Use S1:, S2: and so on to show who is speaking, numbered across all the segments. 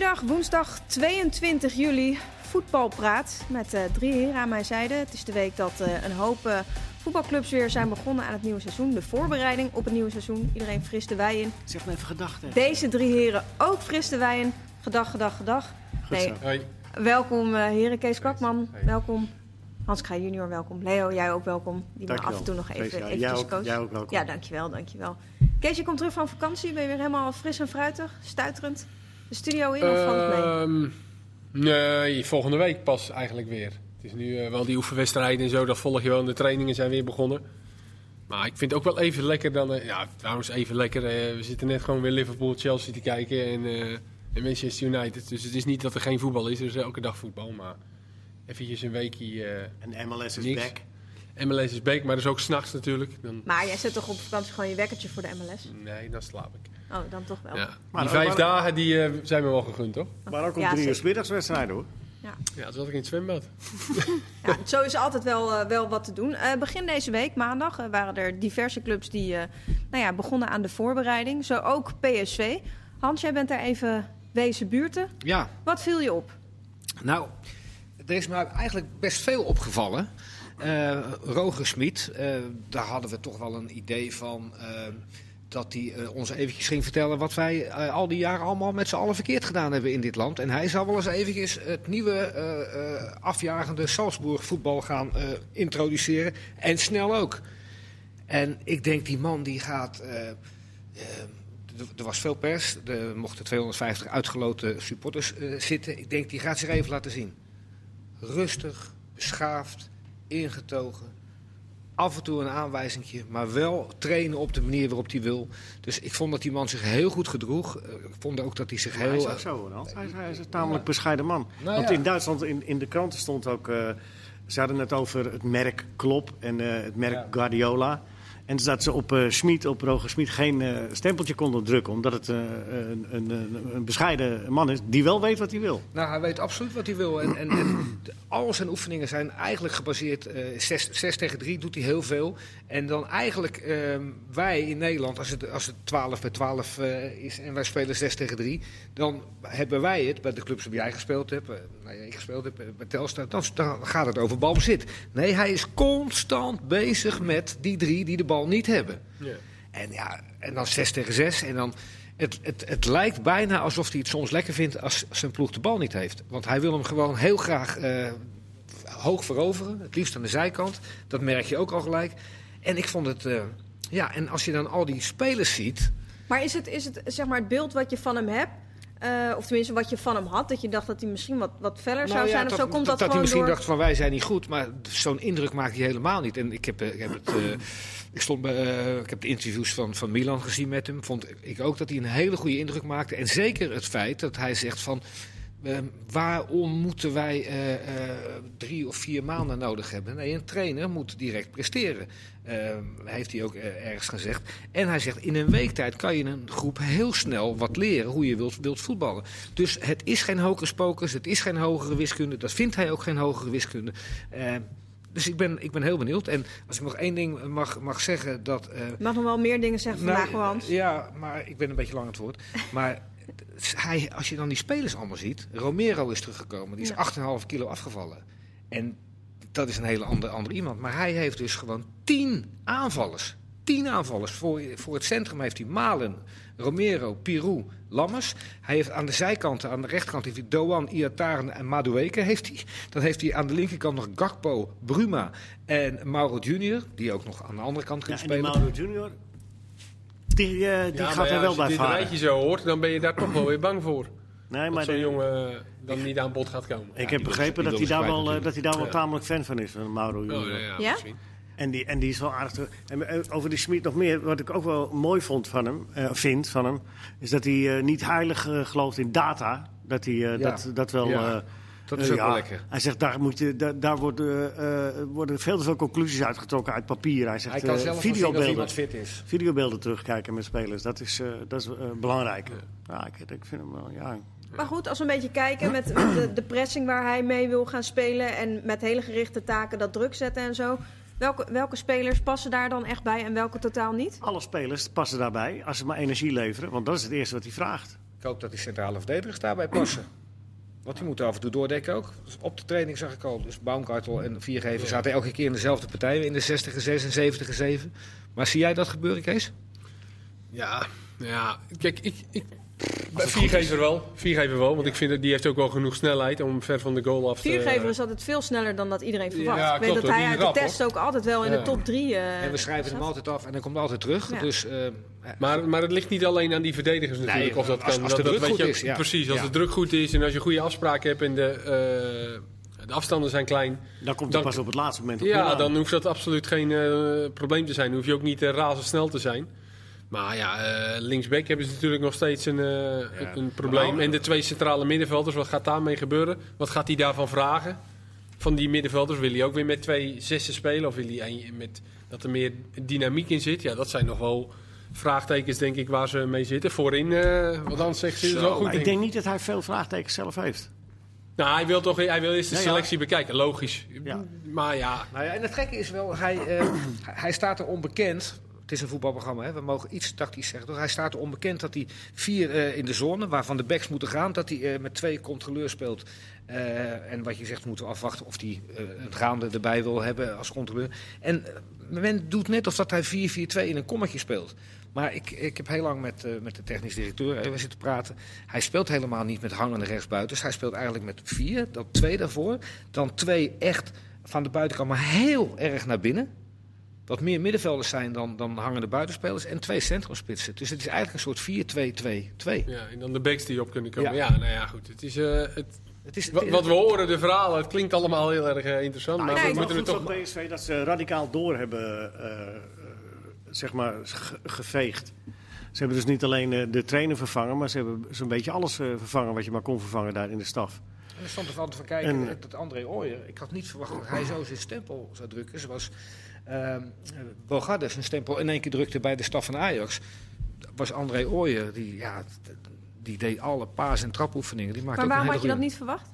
S1: Goeiedag, woensdag 22 juli. Voetbalpraat met uh, drie heren aan mijn zijde. Het is de week dat uh, een hoop uh, voetbalclubs weer zijn begonnen aan het nieuwe seizoen. De voorbereiding op het nieuwe seizoen. Iedereen fris de wei in.
S2: Zeg maar even gedachten.
S1: Deze drie heren ook fris de wei in. Gedag, gedag, gedag.
S2: Nee.
S3: Hoi.
S1: Welkom heren Kees Kwakman. Welkom. Hans Kraaij junior, welkom. Leo, jij ook welkom. Die maar af en toe nog even, eventjes
S2: jij ook, jij ook welkom.
S1: Ja, dankjewel, dankjewel. Kees, je komt terug van vakantie. Ben je weer helemaal fris en fruitig, stuiterend? De studio in of valt het mee?
S3: Ehm, nee, volgende week pas eigenlijk weer. Het is nu uh, wel die oefenwedstrijden en zo, dat volg je wel. En de trainingen zijn weer begonnen. Maar ik vind het ook wel even lekker dan... Uh, ja, trouwens even lekker. Uh, we zitten net gewoon weer Liverpool-Chelsea te kijken en, en, Manchester United. Dus het is niet dat er geen voetbal is. Er is elke dag voetbal, maar eventjes een weekje
S2: En MLS is
S3: niks.
S2: back.
S3: MLS is back, maar dat is ook s'nachts natuurlijk. Dan...
S1: Maar jij zet toch op vakantie gewoon je wekkertje voor de MLS?
S3: Nee, dan slaap ik.
S1: Oh, dan toch wel.
S3: Ja.
S2: Maar
S3: die vijf
S2: maar-
S3: dagen die, uh, zijn me wel gegund, toch?
S2: Maar ook om
S1: Ja,
S2: drie uur
S1: zeker.
S2: middagswedstrijden hoor.
S1: Ja.
S3: Ja, toen zat ik in het zwembad.
S1: Ja, zo is altijd wel, uh, wel wat te doen. Uh, begin deze week, maandag, uh, waren er diverse clubs die nou ja, begonnen aan de voorbereiding. Zo ook PSV. Hans, jij bent daar even wezen buurten.
S4: Ja,
S1: Wat viel je op?
S4: nou, er is me eigenlijk best veel opgevallen. Uh, Roger Smit, uh, daar hadden we toch wel een idee van. Dat hij uh, ons eventjes ging vertellen wat wij uh, al die jaren allemaal met z'n allen verkeerd gedaan hebben in dit land. En hij zou wel eens eventjes het nieuwe uh, afjagende Salzburg voetbal gaan introduceren. En snel ook. En ik denk die man die gaat... er was veel pers, er mochten 250 uitgeloten supporters zitten. Ik denk die gaat zich even laten zien. Rustig, beschaafd, ingetogen af en toe een aanwijzingje, maar wel trainen op de manier waarop hij wil. Dus ik vond dat die man zich heel goed gedroeg. Ik vond ook dat hij zich
S2: Maar hij
S4: heel...
S2: is ook zo, Ronald. Hij, is- hij is een tamelijk bescheiden man.
S4: Nou
S2: Want
S4: ja.
S2: in Duitsland, in, in de kranten stond ook... eh, ze hadden het over het merk Klop en eh, het merk. Guardiola. En dat ze op Schmid, op Roger Schmid, geen eh, stempeltje konden drukken. Omdat het eh, een, een, een, bescheiden man is die wel weet wat hij wil.
S4: Nou, hij weet absoluut wat hij wil. En, en, al zijn oefeningen zijn eigenlijk gebaseerd... eh 6 tegen 3 doet hij heel veel. En dan eigenlijk ehm, wij in Nederland, als het, als het 12 bij 12 eh, is... en wij spelen 6 tegen 3... dan hebben wij het, bij de clubs waar jij gespeeld hebt... eh, nou ja, ik gespeeld heb, eh, bij Telstar... Dan, dan gaat het over balbezit. Nee, hij is constant bezig met die drie die de bal niet hebben.
S3: Ja.
S4: En, ja, en dan 6 tegen 6. En dan, het, het, het lijkt bijna alsof hij het soms lekker vindt als zijn ploeg de bal niet heeft. Want hij wil hem gewoon heel graag hoog veroveren. Het liefst aan de zijkant. Dat merk je ook al gelijk. En ik vond het... eh, ja, en als je dan al die spelers ziet...
S1: Maar is het, is het zeg maar het beeld wat je van hem hebt? eh, of tenminste wat je van hem had, dat je dacht dat hij misschien wat, wat feller zou
S4: Nou ja,
S1: zijn of zo, komt dat,
S4: hij
S1: gewoon
S4: misschien
S1: door...
S4: dacht van wij zijn niet goed, maar zo'n indruk maakt hij helemaal niet. En ik heb, eh, ik heb het, ik stond bij, ik heb de interviews van, van Milan gezien met hem. Vond ik ook dat hij een hele goede indruk maakte. En zeker het feit dat hij zegt van. Eh, waarom moeten wij eh, eh, drie of vier maanden nodig hebben? Nee, een trainer moet direct presteren. Eh, heeft hij ook eh, ergens gezegd. En hij zegt, in een week tijd kan je een groep heel snel wat leren hoe je wilt, wilt voetballen. Dus het is geen hocus pocus, het is geen hogere wiskunde. Dat vindt hij ook geen hogere wiskunde. Eh, dus ik ben, ik ben heel benieuwd. En als ik nog één ding mag, mag zeggen, dat...
S1: mag nog wel meer dingen zeggen vandaag,
S4: nou,
S1: hoor, Hans.
S4: Ja, maar ik ben een beetje lang aan het woord. Maar hij, als je dan die spelers allemaal ziet. Romero is teruggekomen. Die is
S1: Ja.
S4: 8,5 kilo afgevallen. En dat is een hele andere, andere iemand. Maar hij heeft dus gewoon 10 aanvallers. 10 aanvallers. Voor, voor het centrum heeft hij Malen, Romero, Pirou, Lammers. Hij heeft aan de zijkanten, aan de rechterkant, heeft hij Doan, Iataren en Madueke. Heeft hij. Dan heeft hij aan de linkerkant nog Gakpo, Bruma en Mauro Junior. Die ook nog aan de andere kant
S2: Ja,
S4: kan
S2: en die
S4: spelen.
S2: Mauro Junior, die, eh, die
S3: Ja,
S2: gaat er wel
S3: als je
S2: bij
S3: dit
S2: varen.
S3: rijtje zo hoort, dan ben je daar toch wel weer bang voor.
S2: Nee,
S3: dat
S2: maar
S3: zo'n jongen eh, dan niet aan bod gaat komen.
S2: ik heb begrepen
S4: ze-
S2: dat hij daar wel, eh, dat hij daar wel
S3: Ja.
S2: tamelijk fan van is, van Mauro
S3: Oh,
S2: Junior.
S3: ja, ja,
S1: Ja?
S3: misschien.
S2: En die, en die is wel aardig. te- En eh, over die Smit nog meer. Wat ik ook wel mooi vond van hem, eh, vind van hem. Is dat hij eh, niet heilig eh, gelooft in data. Dat hij eh,
S4: Ja.
S2: dat, dat wel.
S4: Ja.
S2: Eh,
S4: Dat is
S2: eh,
S4: ook
S2: ja.
S4: wel lekker.
S2: Hij zegt daar, moet je, daar, daar worden, eh, worden veel te veel conclusies uitgetrokken uit papier. Hij zegt
S4: Hij kan
S2: eh,
S4: zelf
S2: videobeelden,
S4: iemand fit is.
S2: videobeelden terugkijken met spelers. Dat is, eh, dat is eh, belangrijk. Ja, ik, ik vind hem wel. Ja.
S1: Maar goed, als we een beetje kijken met, met de, de pressing waar hij mee wil gaan spelen... en met hele gerichte taken dat druk zetten en zo... Welke, welke spelers passen daar dan echt bij en welke totaal niet?
S2: Alle spelers passen daarbij als ze maar energie leveren. Want dat is het eerste wat hij vraagt.
S4: Ik hoop dat die centrale verdedigers daarbij passen. Want die moeten af en toe doordekken ook. Dus op de training zag ik al. Dus Baumgartel en Viergever zaten elke keer in dezelfde partijen. In de 60 6 en 70 7. Maar zie jij dat gebeuren, Kees?
S3: Ja, ja. Kijk, ik, ik, viergever wel. Viergever wel, want ik vind dat die heeft ook wel genoeg snelheid om ver van de goal af te...
S1: Viergever is altijd veel sneller dan dat iedereen verwacht.
S3: Ja,
S1: ik weet
S3: klopt,
S1: dat hij uit de
S3: rap,
S1: test ook altijd wel in
S3: Ja.
S1: de top drie eh,
S4: en we schrijven hem altijd af en dan komt hij altijd terug.
S1: Ja.
S4: Dus, eh,
S3: Maar, maar het ligt niet alleen aan die verdedigers natuurlijk.
S4: Nee,
S3: of dat
S4: als-
S3: kan,
S4: als
S3: dat,
S4: de
S3: dat
S4: druk
S3: weet
S4: goed
S3: je,
S4: is, ja.
S3: Precies, als
S4: Ja.
S3: de druk goed is en als je goede afspraken hebt en de, eh, de afstanden zijn klein.
S2: Dan komt het pas op het laatste moment op
S3: Ja, dan hoeft dat absoluut geen eh, probleem te zijn. Dan hoef je ook niet uh, razendsnel te zijn. Maar ja, eh, linksback hebben ze natuurlijk nog steeds een, eh, een probleem.
S2: Nou,
S3: en de twee centrale middenvelders, wat gaat daarmee gebeuren? Wat gaat hij daarvan vragen? Van die middenvelders wil hij ook weer met twee zessen spelen? Of wil hij een- met, dat er meer dynamiek in zit? Ja, dat zijn nog wel vraagtekens, denk ik, waar ze mee zitten. Voorin, eh wat anders zegt ze, is wel goed.
S2: Maar ik
S3: denk
S2: niet dat hij veel vraagtekens zelf heeft.
S3: Nou, hij wil toch hij wil eerst de
S2: Ja, ja.
S3: selectie bekijken, logisch.
S2: Ja.
S3: Maar ja,
S4: Nou ja, en het gekke is wel, hij, eh, hij staat er onbekend. Het is een voetbalprogramma, hè? we mogen iets tactisch zeggen. Toch? Hij staat er onbekend dat hij vier eh, in de zone, waarvan de backs moeten gaan, dat hij eh, met twee controleurs speelt. Eh, en wat je zegt, moeten we afwachten of hij een gaande erbij wil hebben als controleur. En men doet net of dat hij 4-4-2 in een kommetje speelt. Maar ik, ik heb heel lang met, met de technisch directeur even zitten praten. Hij speelt helemaal niet met hangende rechtsbuitens. Hij speelt eigenlijk met vier, dan twee daarvoor. Dan twee echt van de buitenkant, maar heel erg naar binnen. Wat meer middenvelders zijn dan, dan hangende buitenspelers. En twee centrumspitsen. Dus het is eigenlijk een soort 4-2-2-2.
S3: ja, en dan de backs die op kunnen komen.
S4: Ja.
S3: Ja, nou ja, goed. Het is, eh, het,
S4: Het is,
S3: Wat, wat we horen, de verhalen, het klinkt allemaal heel erg eh, interessant.
S2: Nou,
S3: maar
S2: ik
S3: we moeten
S2: het
S3: toch.
S2: van PSV dat ze radicaal door hebben eh, zeg maar, ge- geveegd. Ze hebben dus niet alleen de trainer vervangen, maar ze hebben zo'n beetje alles vervangen wat je maar kon vervangen daar in de staf.
S4: En er stond er van te kijken
S2: En-
S4: dat André Ooyer... Ik had niet verwacht dat hij zo zijn stempel zou drukken. Zoals ehm Bogarde zijn stempel in één keer drukte bij de staf van Ajax. Was André Ooyer, die, ja, die deed alle paas- en trapoefeningen. Die maakte
S1: Maar waarom had je dat niet verwacht?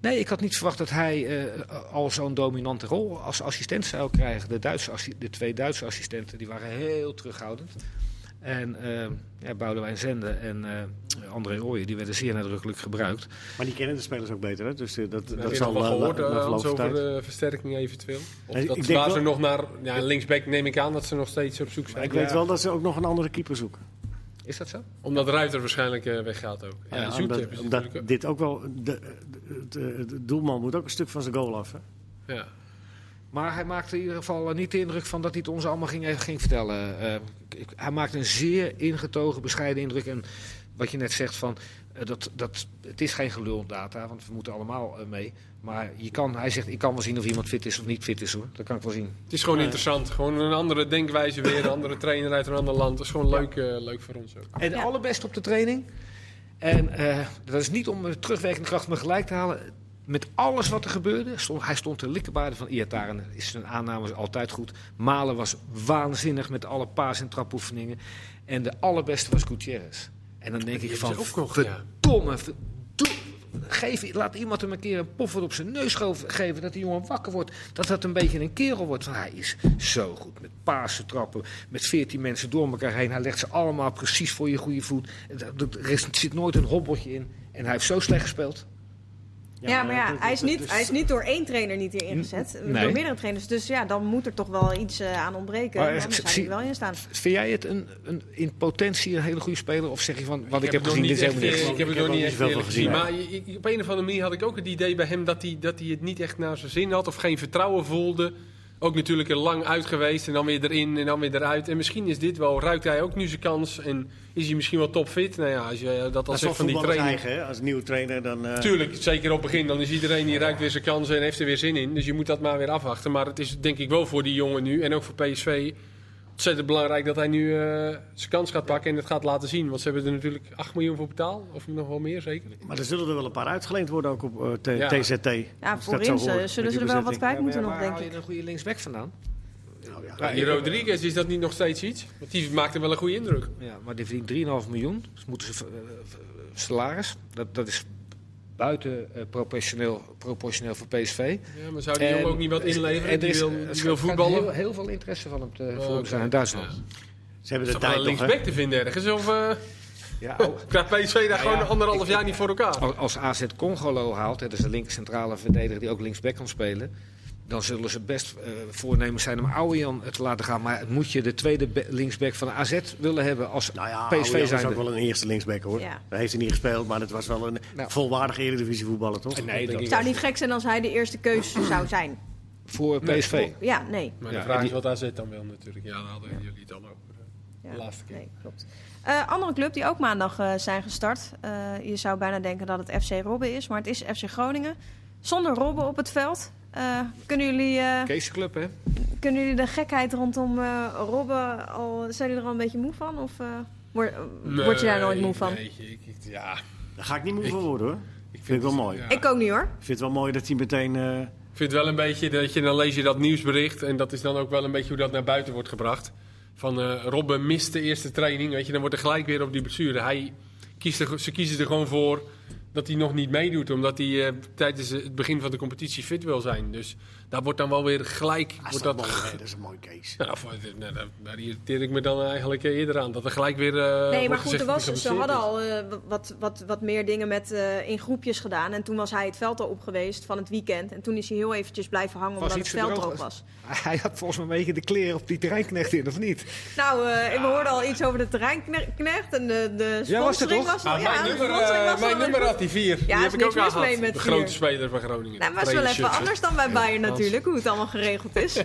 S4: Nee, ik had niet verwacht dat hij eh, al zo'n dominante rol als assistent zou krijgen. De, Duitse, de twee Duitse assistenten die waren heel terughoudend. En eh ja, Boudewijn Zende en eh, André Ooyen die werden zeer nadrukkelijk gebruikt.
S2: Maar die kennen de spelers ook beter, hè? dus eh, dat, dat zal
S3: nog wel
S2: eh,
S3: gehoord eh, Hans, over
S2: tijd.
S3: de versterking eventueel? Of
S2: Nee,
S3: dat
S2: ik denk
S3: waar ze nog naar ja, linksback neem ik aan dat ze nog steeds op zoek
S2: Maar
S3: zijn.
S2: ik
S4: Ja.
S2: weet wel dat ze ook nog een andere keeper zoeken.
S4: Is dat zo?
S3: Omdat Ruiter waarschijnlijk eh, weggaat ook. Ja,
S2: Ja,
S3: zoekt
S2: omdat, dit ook wel. De, de, de- de doelman moet ook een stuk van zijn goal af. Hè?
S3: Ja.
S4: Maar hij maakte in ieder geval niet de indruk van dat hij het ons allemaal ging, ging vertellen. Eh, ik- hij maakte een zeer ingetogen, bescheiden indruk. En wat je net zegt van, eh, dat, dat, het is geen gelul data, want we moeten allemaal eh, mee. Maar je kan, hij zegt, ik kan wel zien of iemand fit is of niet fit is hoor. Dat kan ik wel zien.
S3: Het is gewoon interessant. Gewoon een andere denkwijze weer, een andere trainer uit een ander land. Dat is gewoon leuk, eh, leuk voor ons ook.
S4: En
S1: Ja.
S4: allerbest op de training. En eh, dat is niet om terugwerkende kracht me gelijk te halen. Met alles wat er gebeurde, stond, hij stond te likkenbaarden van Iataren. Is zijn aanname altijd goed. Malen was waanzinnig met alle paas- en trapoefeningen. En de allerbeste was Gutierrez. En dan denk
S3: Die
S4: ik van,
S3: ja.
S4: verdomme, verdomme. Geef, laat iemand hem een keer een poffer op zijn neus geven. Dat die jongen wakker wordt. Dat dat een beetje een kerel wordt. Hij is zo goed met pasen trappen. Met veertien mensen door elkaar heen. Hij legt ze allemaal precies voor je goede voet. Er- zit nooit een hobbeltje in. En hij heeft zo slecht gespeeld.
S1: Ja, maar ja,
S2: dat-
S1: hij is,
S2: dat-
S1: niet,
S2: dus-
S1: hij is niet door één trainer niet hier ingezet.
S4: Nee.
S1: Door meerdere trainers. Dus ja, dan moet er toch wel iets eh, aan ontbreken.
S4: Maar,
S1: dan zou hij wel in staan.
S4: Vind jij het een, een, in potentie een hele goede speler? Of zeg je van, wat ik, heb gezien, dit is
S3: niet
S4: helemaal niks?
S3: Ik heb het nog niet echt
S2: zoveel
S3: gezien.
S2: gezien,
S3: Maar op een of andere manier had ik ook het idee bij hem dat hij, dat hij het niet echt naar zijn zin had. Of geen vertrouwen voelde. Ook natuurlijk er lang uit geweest en dan weer erin en dan weer eruit. En misschien is dit wel, ruikt hij ook nu zijn kans en is hij misschien wel topfit. Nou ja, als je dat al
S2: Dat
S3: zegt van die training.
S2: eigen, hè? Als nieuwe trainer dan... eh,
S3: Tuurlijk, zeker op het begin. Dan is iedereen die ruikt weer zijn kansen en heeft er weer zin in. Dus je moet dat maar weer afwachten. Maar het is denk ik wel voor die jongen nu en ook voor PSV ontzettend belangrijk dat hij nu eh, zijn kans gaat pakken en het gaat laten zien. Want ze hebben er natuurlijk 8 miljoen voor betaald. Of nog wel meer, zeker.
S2: Maar er zullen er wel een paar uitgeleend worden ook op eh,
S3: Ja.
S2: TZT.
S1: Ja,
S2: Als dat
S1: voorin zullen ze er wel wat kwijt moeten nog,
S4: waar
S1: denk
S4: haal
S1: ik.
S4: je een goede linksback vandaan?
S2: Nou ja,
S3: Ja, die Rodriguez, is dat niet nog steeds iets? Want die maakte wel een goede indruk.
S4: Ja, maar die verdient 3,5 miljoen. Dus moeten ze eh, eh, salaris. Dat, dat is buiten eh, proportioneel, proportioneel voor PSV.
S3: Ja, maar zou die jongen ook niet wat inleveren?
S4: en
S3: Die
S4: er is-
S3: wil, die wil voetballen?
S4: Heel, heel veel interesse van hem te,
S3: Oh, oké.
S4: zijn in Duitsland.
S3: Ja.
S2: Ze hebben de
S3: toch wel
S2: tijd
S3: een linksback te vinden ergens? Of, eh,
S4: Ja, oh,
S3: Krijgt PSV daar gewoon
S4: ja,
S3: anderhalf
S4: ik-
S3: jaar niet voor elkaar.
S4: Als- AZ Congolo haalt, hè, dat is een linker centrale verdediger die ook linksback kan spelen. Dan zullen ze best eh, voornemens zijn om Ouwian te laten gaan. Maar moet je de tweede linksback van AZ willen hebben als
S2: Nou ja,
S4: PSV
S2: is
S4: zijn?
S2: ook wel een eerste linksback hoor.
S1: Ja.
S2: Daar heeft hij niet gespeeld, maar het was wel een
S4: Nou.
S2: volwaardige eredivisie voetballer toch?
S4: Nee,
S3: denk
S4: dat
S3: ik
S1: Het zou niet gek zijn als hij de eerste keus zou zijn.
S4: voor
S3: Nee,
S4: PSV.
S1: Ja, nee.
S3: Maar
S4: Ja,
S3: de vraag is wat AZ dan wil natuurlijk. Ja, daar hadden jullie het al over. eh,
S1: Ja,
S3: De laatste keer.
S1: Nee, klopt. Eh, andere club die ook maandag eh, zijn gestart. Eh, je zou bijna denken dat het FC Robben is, maar het is FC Groningen. Zonder Robben op het veld. Eh, kunnen, jullie, eh,
S4: Keesclub, hè?
S1: kunnen jullie de gekheid rondom eh Robben al. Zijn jullie er al een beetje moe van? Of eh, word, word je daar nooit moe van?
S3: Nee, ik, ik- ja,
S2: Daar ga ik niet moe
S3: Ik-
S2: van worden hoor.
S3: ik
S2: Vind ik wel mooi.
S3: ja.
S1: Ik ook niet hoor.
S2: Ik vind het wel mooi dat hij meteen... eh,
S3: Ik vind het wel een beetje dat je dan lees je dat nieuwsbericht en dat is dan ook wel een beetje hoe dat naar buiten wordt gebracht. Van eh Robben mist de eerste training, weet je, dan wordt er gelijk weer op die blessure. Hij kiest er, ze kiezen er gewoon voor dat hij nog niet meedoet, omdat hij eh, tijdens het begin van de competitie fit wil zijn. Dus daar wordt dan wel weer gelijk.
S2: ah,
S3: wordt
S2: dat
S3: dat,
S2: mooi, dat is een mooie case.
S3: nou, voor- nou, daar- irriteer ik me dan eigenlijk eh, eerder aan. Dat er gelijk weer. eh,
S1: Nee,
S3: wordt
S1: maar goed,
S3: gezegd
S1: er was, ze hadden al eh, wat, wat, wat meer dingen met, eh, in groepjes gedaan. En toen was hij het veld al op geweest van het weekend. En toen is hij heel eventjes blijven hangen
S4: Was
S1: omdat het veld
S4: droog
S1: was.
S4: Hij had volgens mij een beetje de kleren op die terreinknecht in, of niet?
S1: Nou, eh, we hoorden al iets over de terreinknecht en de, de
S4: Ja, was het
S1: sponsoring
S4: toch?
S1: was al.
S3: Ah,
S1: ja,
S3: mijn nummer,
S1: was
S3: mijn nummer had hij vier. Die
S1: is
S3: heb ik ook al gehad.
S1: met
S3: De
S1: vier.
S3: grote speler van Groningen.
S1: Nou, maar het is wel even anders dan bij Bayern natuurlijk, hoe het allemaal geregeld is.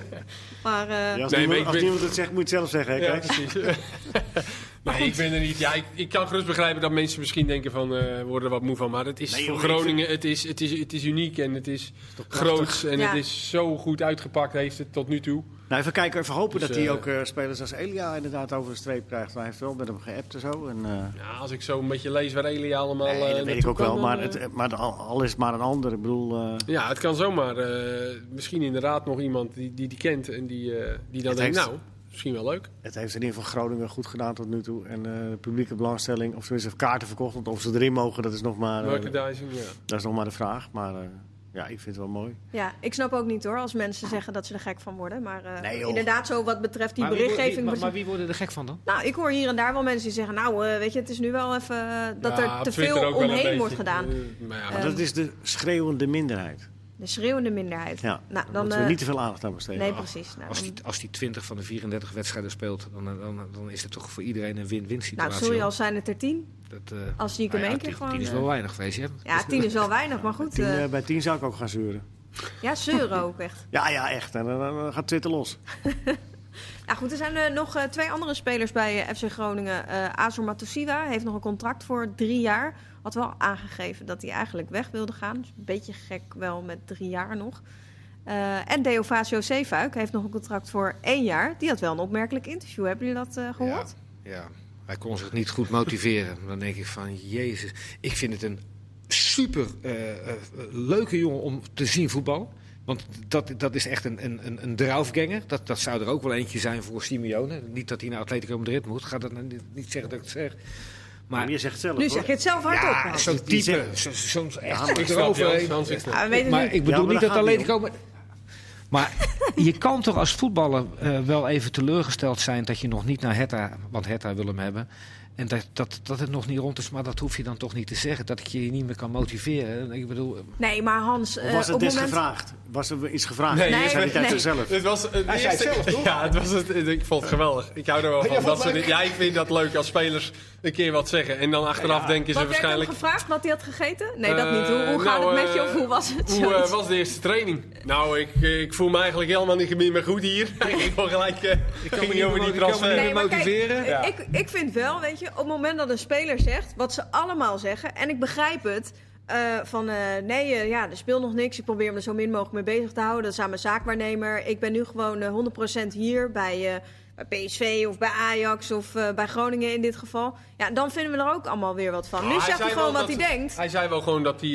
S1: Maar eh,
S2: Ja, als
S3: Nee,
S2: niemand, als
S3: ben-
S2: niemand het zegt, moet je het zelf zeggen. Hè,
S3: Ja,
S2: kijk.
S3: precies. nee, ik ben er niet. Ja, ik, ik kan gerust begrijpen dat mensen misschien denken van, eh we worden er wat moe van. Maar het is
S2: Nee,
S3: voor Groningen, het is, het, is, het is uniek en het is groots. En
S1: Ja.
S3: het is zo goed uitgepakt heeft het tot nu toe.
S2: Nou, even kijken, even hopen
S3: Dus,
S2: dat hij
S3: eh,
S2: ook eh, spelers als Elia inderdaad over de streep krijgt. Hij heeft wel met hem geappt en zo. En, eh,
S3: Ja, als ik zo een beetje lees waar Elia allemaal
S2: nee,
S3: eh,
S2: dat weet ik ook wel.
S3: dan,
S2: Maar, het, maar al, is het maar een ander. Ik bedoel, eh,
S3: Ja, het kan zomaar. eh, misschien inderdaad nog iemand die die, die kent en die, eh, die dan denkt,
S2: heeft-
S3: nou, misschien wel leuk.
S2: het heeft in ieder geval Groningen goed gedaan tot nu toe. En eh, de publieke belangstelling, of tenminste kaarten verkocht. Want of ze erin mogen, dat is nog maar, eh,
S3: Merchandising, ja.
S2: dat is nog maar de vraag. Maar eh, ja, ik vind het wel mooi.
S1: ja, ik snap ook niet hoor, als mensen zeggen dat ze er gek van worden. Maar eh,
S2: Nee,
S1: inderdaad, zo wat betreft die
S4: Maar
S1: berichtgeving...
S4: wie- maar, maar wie worden er gek van dan?
S1: Nou, ik hoor hier en daar wel mensen die zeggen, nou, eh, weet je, het is nu wel even eh, dat
S3: Ja,
S1: er te
S3: Twitter
S1: veel omheen wordt gedaan.
S3: Maar ja,
S1: Eh,
S2: Maar dat is de schreeuwende minderheid.
S1: De schreeuwende minderheid.
S2: Ja,
S1: nou,
S2: dan moeten we
S1: eh,
S2: niet te veel aandacht aan besteden.
S1: Nee, precies. Nou,
S4: Als die, als die 20 van de 34 wedstrijden speelt, dan, dan, dan is het toch voor iedereen een win-win situatie.
S1: nou, sorry, al zijn het er tien.
S4: Dat, eh,
S1: Als die ik hem
S4: nou ja,
S1: één keer gewoon...
S4: tien is
S1: eh,
S4: wel weinig geweest, hè?
S1: ja, tien is wel weinig, maar goed.
S2: Tien,
S1: eh,
S2: eh, bij tien zou ik ook gaan zeuren.
S1: ja, zeuren ook echt.
S2: Ja, ja, echt. En dan, dan gaat Twitter los.
S1: Nou goed, er zijn eh, nog eh, twee andere spelers bij eh, FC Groningen. Eh Azor Matusiwa heeft nog een contract voor drie jaar. Had wel aangegeven dat hij eigenlijk weg wilde gaan. Dus een beetje gek wel met drie jaar nog. Eh, en Deovacio Zeefuik heeft nog een contract voor één jaar. Die had wel een opmerkelijk interview. Hebben jullie dat eh, gehoord?
S4: Ja, ja, hij kon zich niet goed motiveren. Dan denk ik van, jezus. Ik vind het een super eh, leuke jongen om te zien voetbal. Want dat, dat is echt een, een, een, een draufganger. Dat, dat zou er ook wel eentje zijn voor Simeone. Niet dat hij naar Atletico Madrid moet. Ga dat nou niet, niet zeggen dat ik het zeg.
S2: Maar je zegt het zelf,
S1: Nu
S2: hoor.
S1: zeg je het zelf hardop.
S4: ja, zo'n type. echt
S2: maar
S3: ik
S1: Ja,
S4: Maar bedoel
S2: Ja, maar
S4: niet dat
S2: het
S4: Atletico... Maar, je kan toch als voetballer eh, wel even teleurgesteld zijn dat je nog niet naar Hertha... Want Hertha wil hem hebben. En dat, dat, dat het nog niet rond is, maar dat hoef je dan toch niet te zeggen. Dat ik je niet meer kan motiveren. Ik bedoel...
S1: Nee, maar Hans,
S2: Of
S1: eh,
S2: was het des
S1: moment...
S2: gevraagd? Was er iets gevraagd?
S3: Nee,
S2: Nee, zei hij
S1: nee.
S2: uit zichzelf.
S3: Het was het
S4: Hij zei het
S3: eerste-
S4: zelf, toch?
S3: Ja, het was het, ik vond het geweldig. Ik hou er wel van. Dat ze dit, ja, ik vind dat leuk als spelers een keer wat zeggen. En dan achteraf denken ze
S1: Wat
S3: waarschijnlijk...
S1: gevraagd wat hij had gegeten? Nee, dat niet. Hoe, hoe
S3: Eh,
S1: gaat
S3: nou,
S1: het met je
S3: eh,
S1: of hoe was het?
S3: Hoe eh, was de eerste training? Nou, ik, eh, ik voel me eigenlijk helemaal niet meer goed hier. ik gewoon gelijk eh, ging
S4: me
S3: niet over
S4: niet
S3: die
S4: ik kan
S3: transfer.
S1: Nee,
S4: motiveren?
S3: Ja.
S1: ik, ik vind wel, weet je, op het moment dat een speler zegt wat ze allemaal zeggen, en ik begrijp het. eh, van eh, nee, eh, ja, er speelt nog niks. Ik probeer me er zo min mogelijk mee bezig te houden. Dat is aan mijn zaakwaarnemer. Ik ben nu gewoon eh, 100% hier bij, bij PSV of bij Ajax of bij Groningen in dit geval. Ja, dan vinden we er ook allemaal weer wat van. Nu zegt hij gewoon wat hij denkt.
S3: Hij zei wel gewoon dat hij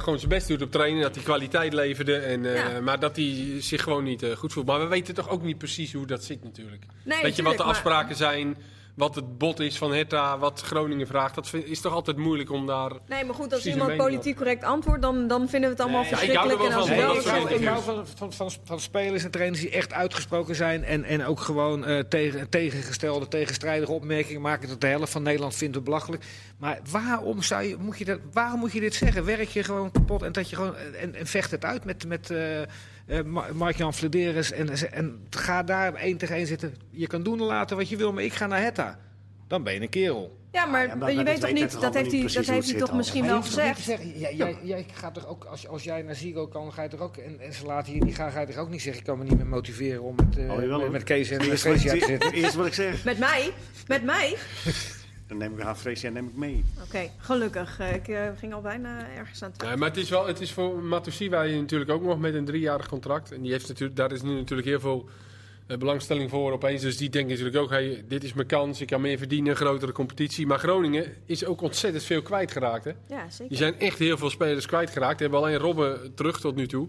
S3: gewoon zijn best doet op trainen. Dat hij kwaliteit leverde. En,
S1: Ja.
S3: Maar dat hij zich gewoon niet goed voelt. Maar we weten toch ook niet precies hoe dat zit natuurlijk.
S1: Nee,
S3: Weet je wat de
S1: maar-
S3: afspraken zijn? Wat het bod is van Hertha, wat Groningen vraagt. Dat vind- is toch altijd moeilijk om daar...
S1: Nee, maar goed, als iemand politiek correct antwoordt, dan, dan vinden we het allemaal
S2: Nee,
S3: ja, ik hou er
S1: verschrikkelijk.
S3: wel
S1: en
S3: van,
S4: ik hou, van, van, van, van spelers en trainers die echt uitgesproken zijn. En, en ook gewoon eh, tegen, tegengestelde, tegenstrijdige opmerkingen maken. Dat de helft van Nederland vindt het belachelijk. Maar waarom, zou je, moet je dat, waarom moet je dit zeggen? Werk je gewoon kapot en, dat je gewoon, en, en vecht het uit met, met eh, eh, Mark-Jan Flederis. En, en ga daar één tegen één zitten. Je kan doen en laten wat je wil, maar ik ga naar Hetta. Dan ben je een kerel.
S1: Ja, maar,
S2: Ja, maar
S1: je
S2: dat
S1: weet toch niet,
S2: toch
S1: dat heeft hij,
S2: niet
S1: dat heeft hij toch misschien
S4: Maar
S1: wel
S4: toch
S1: gezegd.
S4: jij, jij gaat er ook, als, als jij naar Zigo kan, ga je er ook, en, en ze laten je niet gaan, ga je er ook niet zeggen, ik kan me niet meer motiveren om met, eh,
S2: Oh, jawel,
S4: met, Kees en Freesia te zitten.
S2: eerst wat ik zeg,
S1: Met mij? Met mij?
S2: dan neem ik haar Freesia neem ik mee.
S1: Oké, gelukkig. Eh, Ik eh, ging al bijna ergens aan toe.
S3: Nee, maar het is, wel, het is voor Matusiwa natuurlijk ook nog met een driejarig contract. En die heeft natuurlijk, daar is nu natuurlijk heel veel eh, belangstelling voor opeens. Dus die denken natuurlijk ook, hey, dit is mijn kans, ik kan meer verdienen, grotere competitie. Maar Groningen is ook ontzettend veel kwijtgeraakt. Hè?
S1: Ja,
S3: Die
S1: zeker.
S3: zijn echt heel veel spelers kwijtgeraakt. Die hebben alleen Robben terug tot nu toe.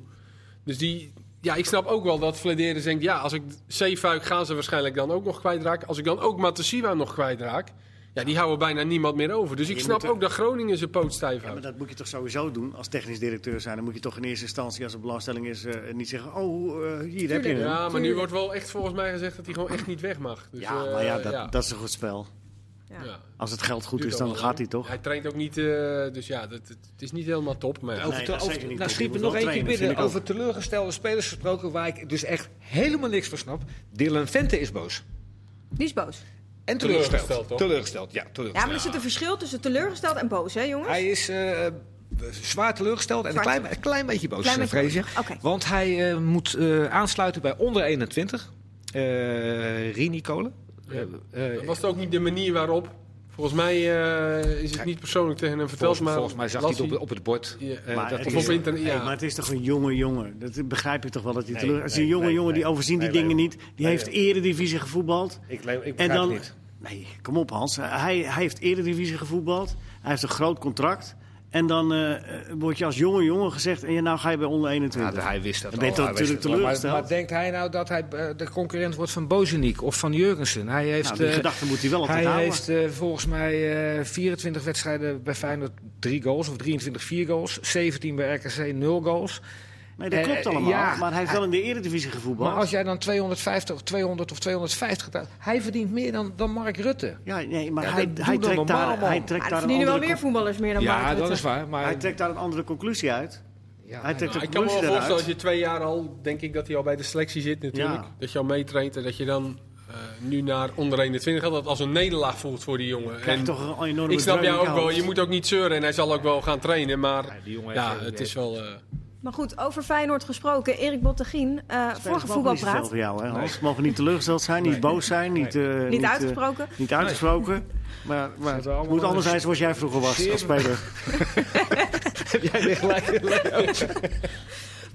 S3: Dus die, ja, ik snap ook wel dat Vlederen denkt, ja, als ik Zeefuik gaan ze waarschijnlijk dan ook nog kwijtraken. Als ik dan ook Matusiwa nog kwijtraak, ja, die houden bijna niemand meer over. Dus ik
S2: Je
S3: snap
S2: er-
S3: ook dat Groningen zijn poot stijf
S2: Ja, maar
S3: houdt.
S2: dat moet je toch sowieso doen als technisch directeur zijn. Dan moet je toch in eerste instantie, als er belangstelling is, eh, niet zeggen: Oh, eh, hier heb je hem.
S3: Ja, maar nu wordt wel echt volgens mij gezegd dat hij gewoon echt niet weg mag. Dus,
S2: ja,
S3: eh,
S2: maar ja dat,
S3: ja.
S2: dat is een goed spel.
S1: Ja.
S2: Als het geld goed
S3: Duurt
S2: is, dan gaat hij toch?
S3: Hij traint ook niet, eh, dus ja, dat, het, het is niet helemaal top. Maar ja.
S4: Over,
S2: Nee,
S4: te- over- nou, nog eentje binnen over teleurgestelde spelers gesproken, waar ik dus echt helemaal niks van snap. Dylan Vente is boos.
S1: Die is boos.
S4: En
S3: Teleurgesteld,
S4: teleurgesteld.
S3: toch?
S4: Teleurgesteld, ja.
S1: Ja,
S4: Teleurgesteld.
S1: maar er zit een verschil tussen teleurgesteld en boos, hè jongens?
S4: Hij is eh, zwaar teleurgesteld en een klein, een klein beetje boos,
S1: Klein beetje boos. Oké.
S4: Want hij eh, moet eh, aansluiten bij onder 21. eh Rini Kolen.
S3: Was het ook niet de manier waarop? Volgens mij eh, is het
S4: Kijk,
S3: niet persoonlijk tegen hem verteld,
S4: volgens,
S3: maar
S4: volgens mij zag hij het op, op het bord.
S3: Ja.
S4: eh,
S2: Maar
S4: dat
S2: het Hey, maar is toch een jonge jongen? Dat begrijp je toch wel dat hij
S4: Nee,
S2: teleur... Het is een jonge
S4: nee,
S2: jongen die
S4: nee.
S2: overzien die
S4: Nee,
S2: dingen
S4: nee.
S2: niet. Die
S4: Nee,
S2: heeft
S4: nee.
S2: eredivisie gevoetbald.
S4: Ik, ik
S2: En
S4: begrijp
S2: dan...
S4: het niet.
S2: Nee, kom op Hans. Hij, hij heeft eredivisie gevoetbald. Hij heeft een groot contract. En dan eh, word je als jonge jongen gezegd... en ja, nou ga je bij onder 21.
S4: Ja, hij wist dat
S2: Dan ben je
S4: al, hij wist
S2: natuurlijk
S4: al. Maar, maar denkt hij nou dat hij eh, de concurrent wordt van Bozeniek of van Jurgensen? Hij heeft,
S2: nou, die
S4: eh,
S2: gedachte moet hij wel altijd
S4: hij
S2: houden.
S4: heeft eh, volgens mij eh 24 wedstrijden bij Feyenoord 3 goals of 23 4 goals. 17 bij RKC 0 goals.
S2: Nee, dat
S4: eh,
S2: klopt allemaal.
S4: ja.
S2: maar hij heeft wel in de eredivisie gevoetbald.
S4: Maar als jij dan 250 of 200 of 250 gedaan, hij verdient meer dan, dan Mark Rutte.
S2: Ja, nee, maar
S4: Ja,
S2: hij, hij, trekt
S4: normaal,
S2: daar,
S4: man.
S2: hij
S1: Ja,
S2: trekt
S1: er
S2: daar een
S1: verdienen wel meer voetballers meer dan Mark
S4: Ja,
S1: Rutte.
S4: dat is waar. Maar
S2: Hij trekt daar een andere conclusie uit.
S4: ja,
S2: hij trekt
S3: Nou,
S2: de
S3: ik kan me wel voorstellen, als je twee jaar al, denk ik dat hij al bij de selectie zit natuurlijk.
S2: Ja.
S3: Dat je al meetraint en dat je dan eh, nu naar onder 21 gaat. Dat als een nederlaag voelt voor die jongen.
S2: Krijg
S3: En
S2: toch een enorme
S3: ik snap jou ook wel, je moet ook niet zeuren en hij zal ook wel gaan trainen. Maar
S4: Ja, die jongen
S3: ja,
S4: heeft-
S3: het is wel... eh,
S1: Maar goed, over Feyenoord gesproken. Erik Bottegien, eh
S2: Spelers
S1: vorige voetbalpraat.
S2: voor jou, hè, Hans. Ze mogen niet teleurgesteld zijn, niet boos zijn, niet, eh,
S1: Niet
S2: eh,
S1: uitgesproken.
S2: niet uitgesproken. Maar, maar het moet anders
S4: een
S2: zijn zoals jij vroeger was als speler.
S4: heb jij weer gelijk.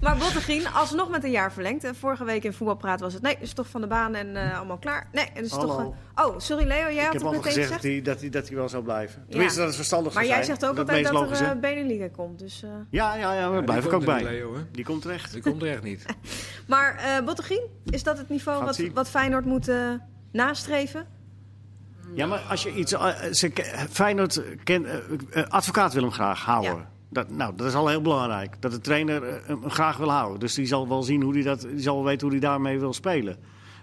S1: Maar Bottegien, alsnog met een jaar verlengd. Eh, Vorige week in voetbalpraat was het... Nee, is toch van de baan en eh, allemaal klaar. Nee, het is toch... Eh, oh, sorry Leo, jij
S2: Ik
S1: had
S2: heb
S1: het meteen
S2: gezegd
S1: gezegd.
S2: dat hij, dat, hij, dat hij wel zou blijven. Tenminste, dat het verstandig
S1: Maar jij zegt ook
S2: Dat
S1: altijd dat er uh, Beneliga komt. Dus, eh.
S2: Ja, ja, ja, daar blijf ik ook bij. Die komt terecht.
S4: Die komt er echt niet.
S1: Maar eh Bottegien, is dat het niveau wat, wat Feyenoord moet nastreven?
S2: Ja, maar als je iets... Feyenoord kent... eh, advocaat wil hem graag houden.
S1: Ja.
S2: Dat, nou, dat is al heel belangrijk. Dat de trainer eh, hem graag wil houden. Dus die zal wel zien hoe hij dat... Die zal weten hoe hij daarmee wil spelen.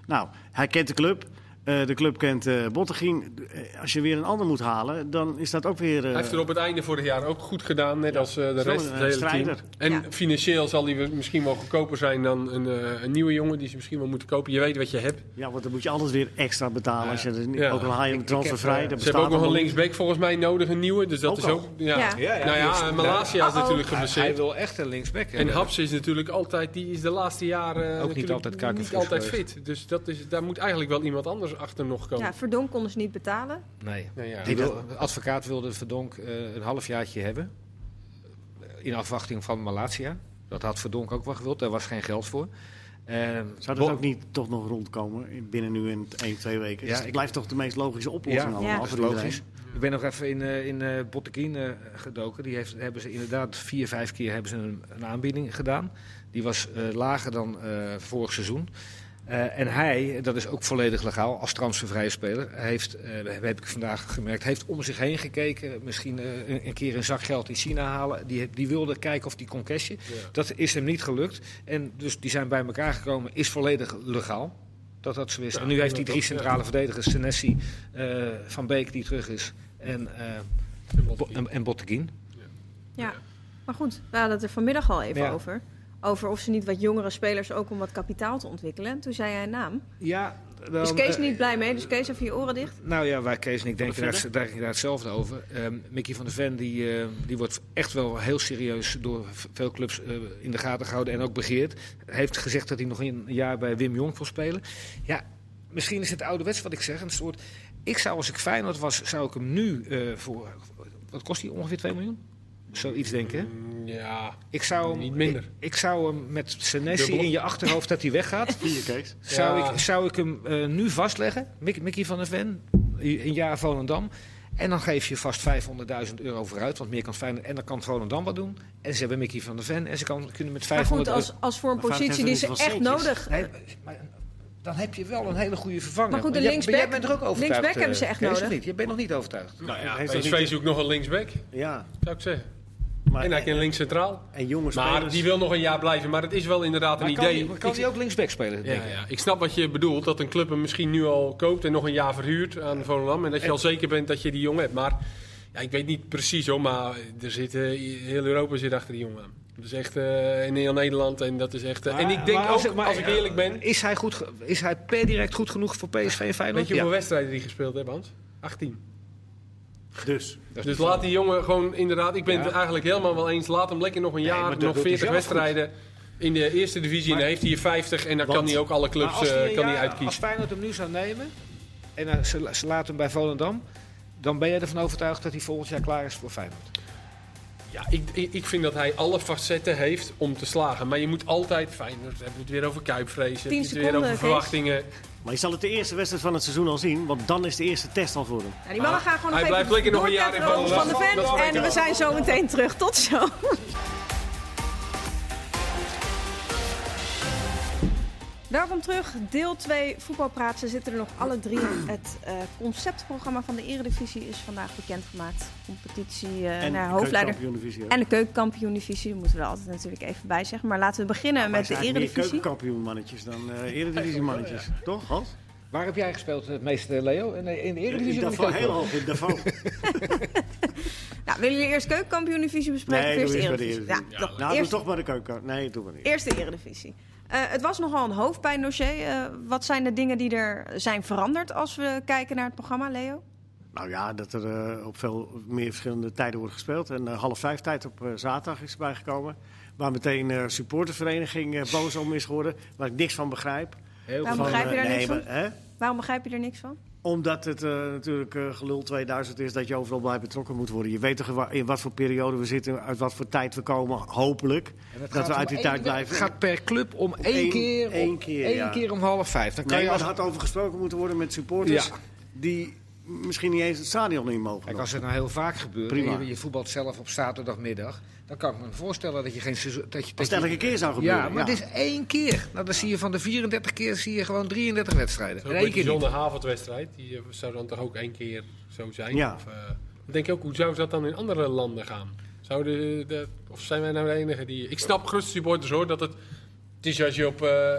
S2: Nou, hij kent de club. Eh, de club kent eh Bottegien. Eh, als je weer een ander moet halen, dan is dat ook weer... eh,
S3: Hij heeft er op het einde vorig jaar ook goed gedaan, net als eh, de rest
S2: een
S3: het hele
S2: strijder.
S3: team. En
S1: Ja.
S3: financieel zal hij misschien wel goedkoper zijn dan een, eh, een nieuwe jongen die ze misschien wel moeten kopen. Je weet wat je hebt.
S2: Ja, want dan moet je alles weer extra betalen. Als je er niet,
S3: Ja.
S2: ook al haal je transfervrij.
S3: Ze hebben ook nog een linksback volgens mij nodig, een nieuwe. Dus dat
S2: Ook
S3: is ook... Ja.
S1: Ja.
S3: Nou ja,
S4: is-
S3: Malasia is natuurlijk
S4: Hij, hij
S3: geblesseerd.
S4: wil echt een linksback.
S3: En. Haps is natuurlijk altijd, die is de laatste jaren
S4: niet
S3: natuurlijk
S4: altijd
S3: niet altijd fit. Dus dat is, daar moet eigenlijk wel iemand anders achter nog komen.
S1: Ja, Verdonk konden ze niet betalen.
S4: Nee.
S3: Nou ja.
S4: De advocaat wilde Verdonk eh, een halfjaartje hebben. In afwachting van Malatia. Dat had Verdonk ook wel gewild. Daar was geen geld voor. Ehm,
S2: Zou dat ook niet toch nog rondkomen in- binnen nu in 1, 2 weken?
S4: Ja,
S2: Dus het
S4: ik-
S2: blijft toch de meest logische oplossing
S4: Ja,
S2: allemaal
S1: Ja.
S2: Voor iedereen?
S4: logisch. Ik ben nog even in, eh in eh Botteguin eh, gedoken. Die heeft, hebben ze inderdaad vier, vijf keer hebben ze een, een aanbieding gedaan. Die was eh, lager dan eh, vorig seizoen. Eh, en hij, dat is ook volledig legaal, als transfervrije speler, heeft, eh, heb ik vandaag gemerkt, heeft om zich heen gekeken. Misschien eh, een, een keer een zak geld in China halen. Die, die wilde kijken of die kon cashen.
S3: Ja.
S4: Dat is hem niet gelukt. En dus die zijn bij elkaar gekomen, is volledig legaal. Dat dat zo is.
S3: Ja,
S4: en nu heeft hij drie
S3: ja.
S4: centrale verdedigers, Senesi, eh, Van Beek die terug is en, eh, Bo- en, en Botteguin.
S1: Ja, maar goed, we hadden het er vanmiddag al even
S4: Ja.
S1: over. Over of ze niet wat jongere spelers ook om wat kapitaal te ontwikkelen. Toen zei hij een naam.
S4: Ja, dan,
S1: Is Kees
S4: eh,
S1: niet blij mee? Dus Kees, even je oren dicht.
S4: Nou ja, waar Kees en ik denken daar, daar, daar hetzelfde over. Ehm, Mickey van der Ven die, eh, die wordt echt wel heel serieus door veel clubs eh, in de gaten gehouden en ook begeerd. Hij heeft gezegd dat hij nog een jaar bij Wim Jong wil spelen. Ja, misschien is het ouderwets wat ik zeg. Een soort, ik zou als ik Feyenoord was, zou ik hem nu eh, voor... Wat kost hij? Ongeveer 2 miljoen? Zoiets denken.
S3: Mm, Ja,
S4: Ik zou hem,
S3: Niet minder.
S4: Ik, ik zou hem met Senesi in je achterhoofd dat hij weggaat. Zou,
S3: Ja.
S4: ik, zou ik hem eh, nu vastleggen, Mick- Mickey van der Ven, een jaar Volendam. En dan geef je vast 500.000 euro vooruit, want meer kan Feyenoord. En dan kan Volendam wat doen. En ze hebben Mickey van der Ven en ze kan, kunnen met
S1: Maar
S4: 500
S1: goed, als, als voor een
S2: Maar
S1: positie die ze echt nodig...
S4: Nee, maar dan heb je wel een hele goede vervanger.
S1: Maar goed, de linksback-
S4: jij bent er ook overtuigd.
S1: linksback
S4: eh,
S1: hebben ze echt nodig.
S4: Niet? Je bent nog niet overtuigd.
S3: nou ja, PSV zoekt nog een linksback,
S2: Ja,
S3: zou ik zeggen.
S2: Maar,
S3: En hij kan links centraal.
S2: en jonge
S3: Maar
S2: spelers.
S3: die wil nog een jaar blijven. Maar het is wel inderdaad een
S4: kan,
S3: idee.
S4: die, kan
S3: Ik-
S4: die ook linksback spelen? denk
S3: ja,
S4: je?
S3: ja, ik snap wat je bedoelt. Dat een club hem misschien nu al koopt en nog een jaar verhuurt aan Volendam. En dat je al zeker bent dat je die jongen hebt. Maar ja, ik weet niet precies hoor. Maar er zit, eh, heel Europa zit achter die jongen aan. Dat is echt eh, in heel Nederland. En dat is echt. eh, en ik denk
S4: Maar
S3: ook,
S4: maar,
S3: als ik eerlijk ben.
S4: Is hij, goed, is hij per direct goed genoeg voor PSV en Feyenoord?
S3: Weet je
S4: Ja.
S3: hoeveel wedstrijden die gespeeld hebben, Hans? 18.
S2: Dus.
S3: Dus laat die jongen gewoon inderdaad. Ik ben
S4: Ja.
S3: het eigenlijk helemaal wel eens. Laat hem lekker nog een jaar, nog
S4: doet hij
S3: 40
S4: zelf
S3: wedstrijden. In de eerste divisie. en dan heeft hij er 50. En dan
S2: Want-
S3: kan hij ook alle clubs
S4: als hij
S3: eh, kan hij
S4: jaar- Als
S3: uitkiezen.
S4: Feyenoord hem nu zou nemen en eh, ze, ze laten hem bij Volendam, dan ben je ervan overtuigd dat hij volgend jaar klaar is voor Feyenoord.
S3: Ja, ik, ik, ik vind dat hij alle facetten heeft om te slagen. Maar je moet altijd, fijn, dan hebben we het weer over kuipvrees, heb je het weer over
S1: Kees.
S3: verwachtingen.
S2: Maar je zal het de eerste wedstrijd van het seizoen al zien, want dan is de eerste test al voor hem.
S1: Ja, die mannen gaan gewoon nog
S3: Hij
S1: even
S3: blijft lekker nog een jaar in
S1: Van de
S3: weet
S1: En we zijn zo meteen terug. Tot zo. Welkom terug, deel 2 voetbalpraat. Ze zitten er nog alle drie. Het eh, conceptprogramma van de Eredivisie is vandaag bekendgemaakt. Competitie eh
S2: En
S1: naar
S2: de
S1: hoofdleider. En de keukenkampioen-divisie, dat moeten we er altijd natuurlijk even bij zeggen. Maar laten we beginnen met de
S2: eigenlijk meer
S1: Eredivisie.
S2: keukenkampioenmannetjes dan eh eredivisie-mannetjes. Toch, Hans?
S4: Waar heb jij gespeeld het meeste, Leo? In de, in de Eredivisie? de
S2: Daarvoor heel hoog in Davos.
S1: Nou, willen jullie eerst keukenkampioen-divisie bespreken
S2: Nee,
S1: of eerst
S2: doe
S1: de
S2: eerst bij de
S1: Eredivisie?
S2: Eredivisie.
S1: Ja,
S3: Ja,
S1: toch,
S2: Nou, doe
S1: eerst,
S2: toch maar de keuken. Nee, doe maar niet.
S1: eerst de Eredivisie. Eh, het was nogal een hoofdpijndossier. Eh, wat zijn de dingen die er zijn veranderd als we kijken naar het programma, Leo?
S2: Nou ja, dat er eh, op veel meer verschillende tijden wordt gespeeld. En eh, half vijf tijd op eh, zaterdag is erbij gekomen. Waar meteen eh supportersvereniging eh, boos om is geworden. Waar ik niks van begrijp.
S4: Heel
S1: Waarom
S4: veel.
S1: begrijp je daar
S2: nee,
S1: niks van?
S2: maar, hè?
S1: Waarom begrijp je er niks van?
S2: Omdat het eh, natuurlijk eh, gelul 2000 is dat je overal bij betrokken moet worden. Je weet toch in wat voor periode we zitten, uit wat voor tijd we komen, hopelijk. Dat we uit die tijd blijven.
S4: Het gaat per club om één, keer,
S2: één
S4: om-
S2: keer,
S4: één
S2: ja.
S4: keer om half vijf. Dan kan
S2: Nee,
S4: je als,
S2: er had over gesproken moeten worden met supporters
S4: Ja.
S2: die misschien niet eens het stadion in mogen.
S4: Kijk, als het nou heel vaak gebeurt,
S2: Prima.
S4: en je, je voetbalt zelf op zaterdagmiddag, dan kan ik me voorstellen dat je geen seizoen... Dat je, dat je-
S2: elke keer zou gebeuren.
S4: Ja, maar het is één keer. Nou, dan zie je van de 34 keer zie je gewoon 33 wedstrijden.
S3: Zo
S4: En
S3: met
S4: één
S3: die
S4: keer
S3: zondagavondwedstrijd, die eh, zou dan toch ook één keer zo zijn?
S2: Ja.
S3: Of, eh, denk ik ook, hoe zou dat dan in andere landen gaan? Zouden de, de- of zijn wij nou de enige die... Ik snap gerust supporters hoor, dat het... Het is als je op eh,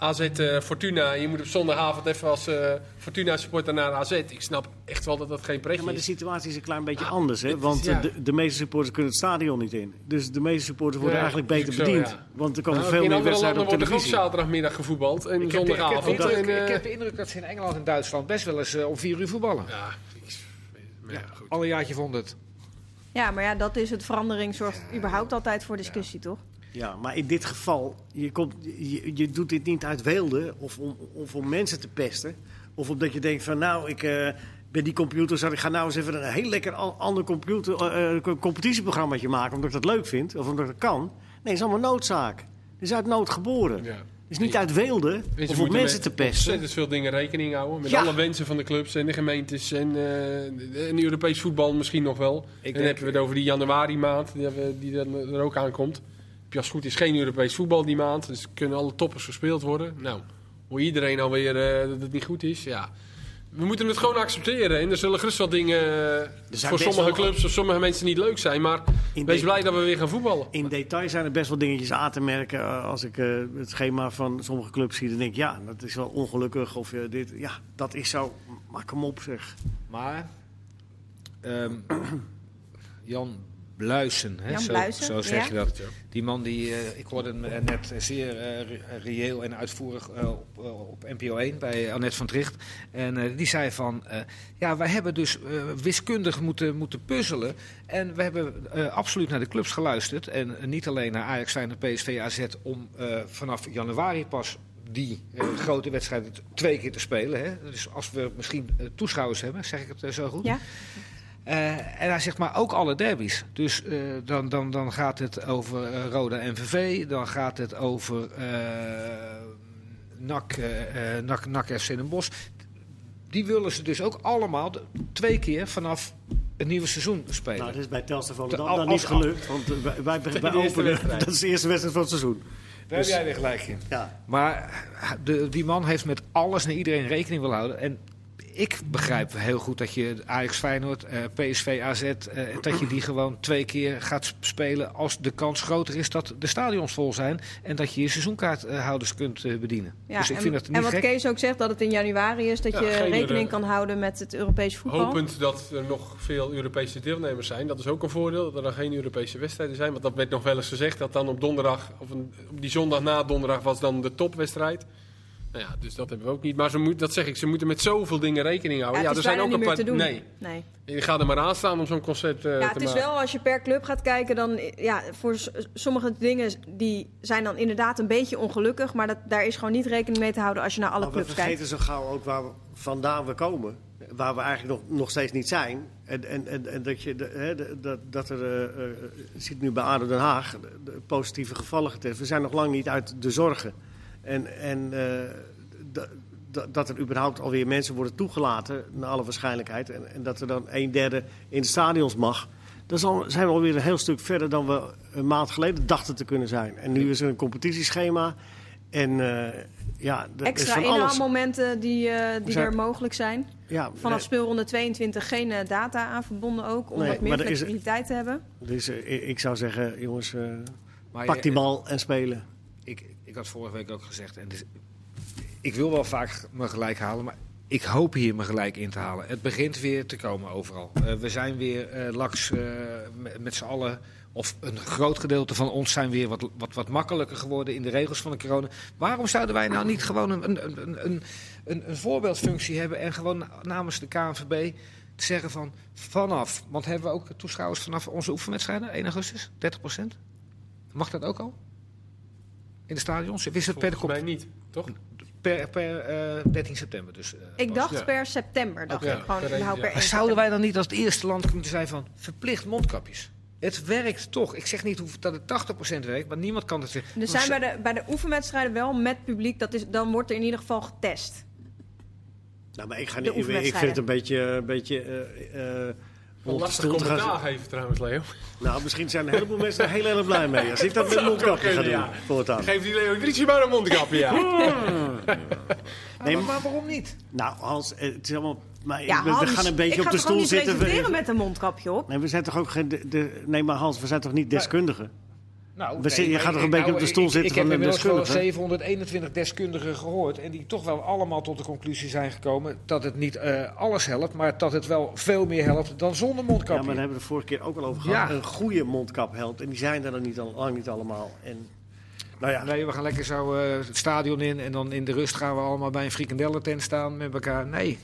S3: AZ eh, Fortuna, je moet op zondagavond even als eh, Fortuna supporter naar AZ. Ik snap echt wel dat dat geen
S2: Ja,
S3: pretje
S2: maar de
S3: is.
S2: situatie is een klein beetje
S3: Ah,
S2: anders. Hè?
S3: is-
S2: Want eh,
S3: ja.
S2: de, de meeste supporters kunnen het stadion niet in. Dus de meeste supporters worden
S3: Ja,
S2: eigenlijk
S3: is
S2: beter
S3: zo,
S2: bediend.
S3: ja.
S2: Want er komen
S3: Nou,
S2: veel
S3: in
S2: meer
S3: andere
S2: wedstrijden
S3: landen
S2: op
S3: wordt er ook
S2: televisie.
S3: zaterdagmiddag gevoetbald en
S4: Ik heb, de- ik, heb de
S3: zondagavond.
S4: indruk,
S3: en,
S4: ik heb de indruk dat ze in Engeland en Duitsland best wel eens om vier uur voetballen.
S3: Ja, ja, goed.
S4: Alle jaartje vond het.
S1: Ja, maar ja, dat is het. Verandering zorgt überhaupt altijd voor discussie, toch?
S2: Ja, maar in dit geval, je, komt, je, je doet dit niet uit weelde of om, of om mensen te pesten. Of omdat je denkt van nou, ik eh ben die computer, ik ga nou eens even een heel lekker an- ander computer, eh, competitieprogrammaatje maken. Omdat ik dat leuk vind of omdat ik dat kan. Nee, het is allemaal noodzaak. Het is uit nood geboren.
S3: Ja.
S2: Het is niet uit weelde of om mensen te pesten.
S3: Ontzettend veel dingen rekening houden. Met
S2: Ja.
S3: alle wensen van de clubs en de gemeentes en, eh en Europees voetbal misschien nog wel. en dan hebben we het over die januari maand die, die er ook aankomt. Als goed is geen Europees voetbal die maand. Dus kunnen alle toppers gespeeld worden. Nou, Hoe iedereen alweer uh, dat het niet goed is. Ja. We moeten het gewoon accepteren. En er zullen gerust wel dingen uh, voor sommige clubs of sommige mensen niet leuk zijn. Maar wees blij dat we weer gaan voetballen.
S2: In detail zijn er best wel dingetjes aan te merken. Uh, als ik uh, het schema van sommige clubs zie, dan denk ik ja, dat is wel ongelukkig. Of dit, ja, dat is zo. Maak hem op zeg.
S4: Maar um, Jan Bluisen, hè?
S1: Jan
S4: zo,
S1: Bluisen,
S4: zo zeg
S1: ja.
S4: je dat. Die man die, uh, ik hoorde hem uh, net zeer uh, reëel en uitvoerig op, op NPO 1 bij Annette van Tricht. En die zei van, ja, wij hebben dus wiskundig moeten, moeten puzzelen. En we hebben absoluut naar de clubs geluisterd. En niet alleen naar Ajax, Feyenoord, PSV, AZ, om vanaf januari pas die grote wedstrijden twee keer te spelen. Hè? Dus als we misschien toeschouwers hebben, zeg ik het zo goed.
S1: Ja.
S4: Uh, en hij zegt maar ook alle derbies. Dus uh, dan, dan, dan gaat het over uh, Roda MVV, dan gaat het over NAC, NAC, NAC FC Den Bosch. Die willen ze dus ook allemaal twee keer vanaf het nieuwe seizoen spelen.
S2: Nou, dat is bij Telstar Volendam dan niet gelukt. Want wij, wij, wij, openen, dat is de eerste wedstrijd van het seizoen.
S4: Daar dus, heb jij weer gelijk in.
S2: Ja.
S4: Maar de, die man heeft met alles en iedereen rekening willen houden. En ik begrijp heel goed dat je Ajax Feyenoord, uh, PSV AZ, uh, dat je die gewoon twee keer gaat spelen als de kans groter is dat de stadions vol zijn en dat je je seizoenkaarthouders kunt uh, bedienen.
S1: Ja,
S4: dus ik
S1: en,
S4: vind dat niet
S1: en wat
S4: gek.
S1: Kees ook zegt, dat het in januari is, dat
S3: Ja,
S1: je rekening
S3: eh,
S1: kan houden met het Europees voetbal.
S3: Hopend dat er nog veel Europese deelnemers zijn. Dat is ook een voordeel, dat er dan geen Europese wedstrijden zijn. Want dat werd nog wel eens gezegd, dat dan op donderdag, of een, op die zondag na donderdag was dan de topwedstrijd. Nou ja, dus dat hebben we ook niet. Maar ze moet, dat zeg ik, ze moeten met zoveel dingen rekening houden.
S1: Ja,
S3: Ja, er zijn ook een
S1: niet meer
S3: paar.
S1: te doen.
S3: Nee,
S1: nee.
S3: je gaat er maar aan staan om zo'n concept eh,
S1: Ja,
S3: te
S1: het is
S3: maken.
S1: wel als je per club gaat kijken, dan ja, voor sommige dingen die zijn dan inderdaad een beetje ongelukkig, maar dat, daar is gewoon niet rekening mee te houden als je naar alle
S2: Maar we
S1: clubs kijkt.
S2: vergeten zo gauw ook waar we vandaan we komen. Waar we eigenlijk nog, nog steeds niet zijn. En, en, en, en dat, je, de, hè, de- dat, dat er, eh, eh, je ziet nu bij ADO Den Haag, de, de positieve gevallen getest. We zijn nog lang niet uit de zorgen. En, en eh, da- da- dat er überhaupt alweer mensen worden toegelaten, naar alle waarschijnlijkheid. En, en dat er dan een derde in de stadions mag. Dan zijn we alweer een heel stuk verder dan we een maand geleden dachten te kunnen zijn. En nu is er een competitieschema. En eh, ja, is
S1: Extra inhaalmomenten die, eh, die
S2: zijn-
S1: er mogelijk zijn.
S2: Ja,
S1: Vanaf
S2: nee,
S1: speelronde 22 geen data aan verbonden ook, om
S2: Nee,
S1: wat meer
S2: er is-
S1: flexibiliteit te hebben.
S2: dus ik- zou zeggen, jongens, eh,
S4: Maar
S2: pak
S4: je-
S2: die bal en spelen.
S4: Ik, ik had vorige week ook gezegd, en dus, ik wil wel vaak me gelijk halen, maar ik hoop hier me gelijk in te halen. Het begint weer te komen overal. Eh, we zijn weer eh laks eh, met, z'n allen, of een groot gedeelte van ons zijn weer wat, wat, wat makkelijker geworden in de regels van de corona. Waarom zouden wij nou niet gewoon een, een, een, een, een, voorbeeldfunctie hebben en gewoon na- namens de KNVB te zeggen van vanaf, want hebben we ook toeschouwers vanaf onze oefenwedstrijden, 1 augustus, 30% Mag dat ook al? In de stadions? Wist het per, de kop,
S3: mij niet, toch?
S4: per, per eh, 13 september? Dus, eh,
S1: Ik dacht
S3: Ja.
S1: per september, dacht ik gewoon.
S3: per
S1: ik
S3: één,
S1: hou
S3: ja.
S1: per
S4: Maar
S1: 1
S4: zouden wij dan niet als het eerste land moeten zijn van verplicht mondkapjes? Het werkt toch. Ik zeg niet hoe, dat het 80% werkt, maar niemand kan het weer.
S1: Er zijn bij de, bij de oefenwedstrijden wel met publiek, dat is, dan wordt er in ieder geval getest.
S2: Nou, maar ik, ga
S1: De
S2: niet, ik, ik vind het een beetje, een beetje eh, eh,
S3: Een lastig
S2: stoel te gaan
S3: commentaar geven trouwens, Leo.
S2: Nou, misschien zijn een heleboel mensen er heel erg blij mee. Als ik dat met een mondkapje ga doen,
S3: Ja.
S2: voortaan.
S3: Geef die Leo Drietje maar een mondkapje, ja.
S4: Nee, maar, maar waarom niet?
S2: Nou, Hans, eh, het is allemaal... Maar
S1: Ja,
S2: we, we
S1: Hans,
S2: gaan een beetje
S1: ik
S2: op
S1: ga
S2: de
S1: toch ook
S2: stoel
S1: niet
S2: zitten.
S1: presenteren
S2: We,
S1: met een mondkapje op?
S2: nee, we zijn toch ook geen... De, de- nee, maar Hans, we zijn toch niet deskundigen?
S4: Nou,
S2: We je gaat toch
S4: ik-
S2: een beetje
S4: nou,
S2: op de stoel
S4: ik-
S2: zitten
S4: ik,
S2: van
S4: heb
S2: een
S4: inmiddels wel
S2: deskundige.
S4: 721 deskundigen gehoord. En die toch wel allemaal tot de conclusie zijn gekomen dat het niet eh, alles helpt, maar dat het wel veel meer helpt dan zonder
S2: Ja,
S4: mondkapje.
S2: maar daar hebben we de vorige keer ook al over gehad.
S4: Ja.
S2: Een goede mondkap helpt. En die zijn er dan niet, al, lang niet allemaal. En, nou ja,
S4: Nee, we gaan lekker zo eh, het stadion in en dan in de rust gaan we allemaal bij een frikandellentent staan met elkaar. Nee,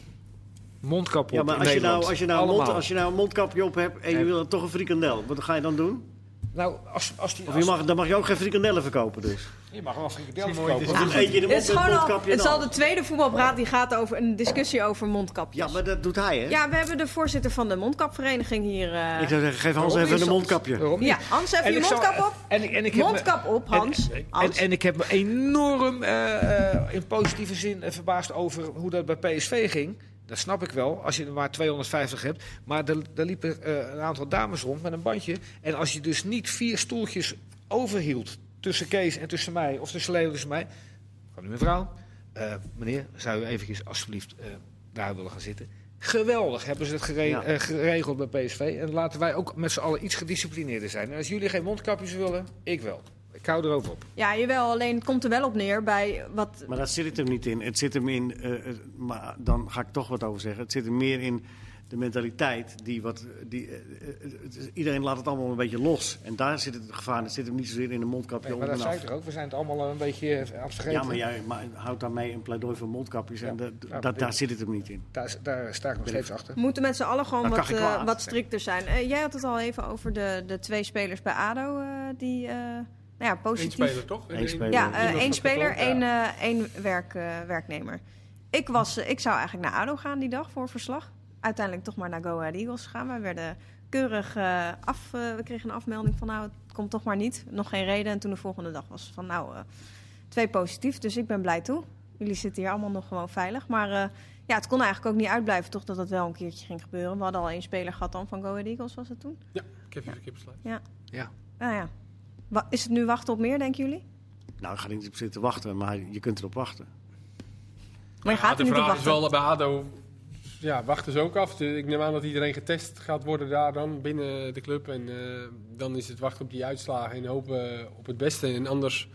S4: mondkap op
S2: ja, maar als je, nou, als, je nou mond, als je nou een mondkapje op hebt en je wil dan toch een frikandel, wat ga je dan doen?
S4: Nou, als, als die,
S2: Of je mag, dan mag je ook geen frikandellen verkopen dus.
S4: je mag wel frikandellen verkopen.
S2: je de
S1: Het,
S2: mond
S1: is al,
S2: mondkapje
S1: het is al de tweede voetbalpraat die gaat over een discussie over mondkapjes.
S2: Ja, maar dat doet hij, hè?
S1: Ja, we hebben de voorzitter van de mondkapvereniging hier. eh,
S2: Ik zou zeggen, geef Hans
S4: Waarom
S2: even een mondkapje.
S4: Waarom niet?
S1: Ja, Hans, even
S4: En
S1: je
S4: zou-
S1: mondkap op.
S4: En, ik- en ik me-
S1: Mondkap op, Hans.
S4: En, en,
S1: Hans.
S4: en ik heb me enorm eh, eh, in positieve zin verbaasd over hoe dat bij PSV ging. Dat snap ik wel, als je er maar 250 hebt. Maar er, er liepen eh, een aantal dames rond met een bandje. En als je dus niet vier stoeltjes overhield tussen Kees en tussen mij, of tussen Leo en tussen mij, van uw mevrouw, eh, meneer, zou u eventjes alsjeblieft eh, daar willen gaan zitten? Geweldig hebben ze het gere-
S2: Ja.
S4: geregeld bij PSV. En laten wij ook met z'n allen iets gedisciplineerder zijn. En als jullie geen mondkapjes willen, ik wel. Hou erover op.
S1: Ja, jawel, alleen het komt er wel op neer bij wat...
S2: Maar dat zit het hem niet in. Het zit hem in, eh, eh, maar dan ga ik toch wat over zeggen. Het zit hem meer in de mentaliteit. Die wat, die, eh, iedereen laat het allemaal een beetje los. En daar zit het gevaar. Het zit hem niet zozeer in een mondkapje
S4: Nee, maar dat zei er ook. We zijn het allemaal een beetje vergeten.
S2: Ja, maar jij maar houdt daarmee een pleidooi voor mondkapjes. En dat- daar zit het hem niet in.
S4: Daar, daar sta ik nog steeds achter.
S1: We moeten met z'n allen gewoon
S2: kan
S1: wat, wat strikter zijn. Eh, jij had het al even over de, de twee spelers bij ADO eh, die eh, nou ja,
S3: Eén
S1: positief...
S3: speler, toch?
S2: Eén speler.
S1: Ja,
S3: Iemand
S1: eh, één speler, één,
S3: ja.
S1: eh, één werk, eh, werknemer. Ik, was, ik zou eigenlijk naar ADO gaan die dag voor verslag. Uiteindelijk toch maar naar Go Ahead Eagles gegaan. Wij werden keurig eh, af... eh, we kregen een afmelding van nou, het komt toch maar niet. Nog geen reden. En toen de volgende dag was van nou, eh, twee positief. Dus ik ben blij toe. Jullie zitten hier allemaal nog gewoon veilig. Maar eh, ja, het kon eigenlijk ook niet uitblijven toch dat het wel een keertje ging gebeuren. We hadden al één speler gehad dan van Go Ahead Eagles, was het toen?
S3: Ja, ik heb even kippenslaat.
S4: Ja.
S1: Nou ja. Is het nu wachten op meer, denken jullie?
S2: Nou, ik ga niet op zitten wachten, maar je kunt erop wachten.
S1: Maar je gaat
S3: de
S1: er niet op
S3: vraag is
S1: wachten.
S3: wel bij ADO... Ja, wachten ze ook af. Ik neem aan dat iedereen getest gaat worden daar dan binnen de club. En eh, dan is het wachten op die uitslagen en hopen op het beste. En anders...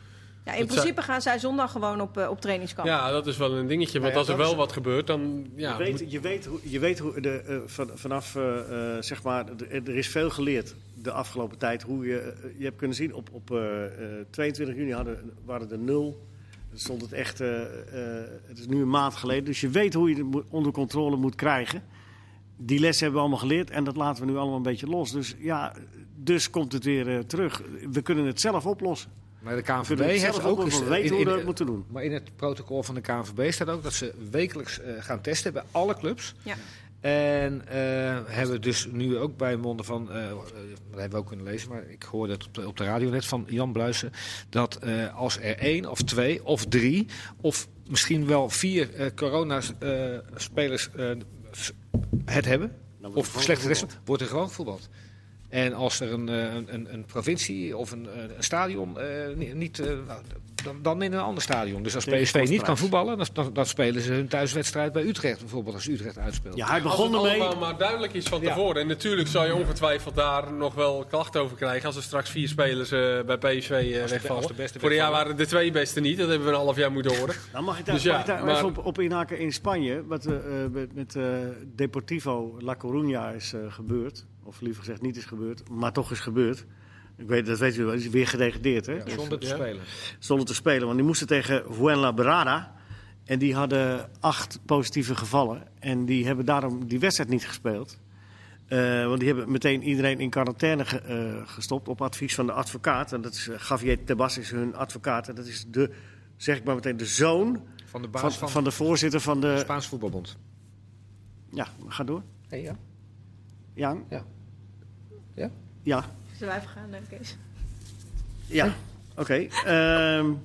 S1: Ja, in
S3: Dat
S1: principe gaan zij zondag gewoon op, eh, op trainingskamp.
S3: Ja, dat is wel een dingetje. Want
S4: ja,
S3: als er wel
S4: is-
S3: wat gebeurt, dan... Ja,
S2: je, weet,
S3: moet-
S2: je, weet hoe, je weet hoe de, eh, van, vanaf, eh, eh, zeg maar, er is veel geleerd de afgelopen tijd. Hoe je, je hebt kunnen zien, op, op eh, eh, 22 juni hadden, waren er nul. Dan stond het echt, het is nu een maand geleden. Dus je weet hoe je het onder controle moet krijgen. Die lessen hebben we allemaal geleerd en dat laten we nu allemaal een beetje los. Dus ja, dus komt het weer terug. We kunnen het zelf oplossen.
S4: Maar de KNVB heeft ook... eens-
S2: We weten
S4: in-
S2: hoe we dat moeten doen.
S4: Maar in het protocol van de KNVB staat ook dat ze wekelijks eh, gaan testen bij alle clubs.
S1: Ja.
S4: En eh, hebben we dus nu ook bij monden van, eh, eh, dat hebben we ook kunnen lezen, maar ik hoorde het op de, op de radio net van Jan Bluisen, dat eh, als er één of twee of drie of misschien wel vier eh corona-spelers het hebben, of slechte testen, wordt er gewoon gevoetbald. En als er een, eh, een, een, een provincie of een, eh, een stadion eh, niet, eh, nou, dan, dan in een ander stadion. Dus als PSV niet kan voetballen, dan, dan, dan spelen ze hun thuiswedstrijd bij Utrecht bijvoorbeeld, als Utrecht uitspeelt.
S2: Ja, hij
S3: Als
S2: begon
S3: het
S2: ermee.
S3: allemaal maar duidelijk is van
S4: Ja.
S3: tevoren. En natuurlijk zal je ongetwijfeld daar nog wel klachten over krijgen. Als er straks vier spelers eh, bij PSV
S4: Als de-
S3: wegvallen.
S4: als de beste
S3: Vorig jaar waren de twee beste niet. Dat hebben we een half jaar moeten horen.
S2: Nou, mag ik daar,
S3: Dus ja,
S2: mag ik daar
S3: maar-
S2: even op, op inhaken in Spanje? Wat met, met eh, Deportivo La Coruña is gebeurd. Of liever gezegd niet is gebeurd, maar toch is gebeurd. Ik weet, dat weet u wel, is weer gedegradeerd. Hè?
S4: Ja, zonder te
S3: Ja.
S4: spelen.
S2: Zonder te spelen, want die moesten tegen Fuenlabrada. En die hadden acht positieve gevallen. En die hebben daarom die wedstrijd niet gespeeld. Eh, want die hebben meteen iedereen in quarantaine ge- eh, gestopt op advies van de advocaat. En dat is uh, Javier Tebas is hun advocaat. En dat is de, zeg ik maar meteen, de zoon
S4: Van de baas
S2: van,
S4: van,
S2: van de voorzitter van de...
S4: Spaans voetbalbond.
S2: Ja, ga door.
S4: Hey, ja.
S2: Jan?
S4: Ja. Ja?
S2: Ja,
S1: Zullen wij even gaan, eh, Kees?
S2: ja. Oké. ehm,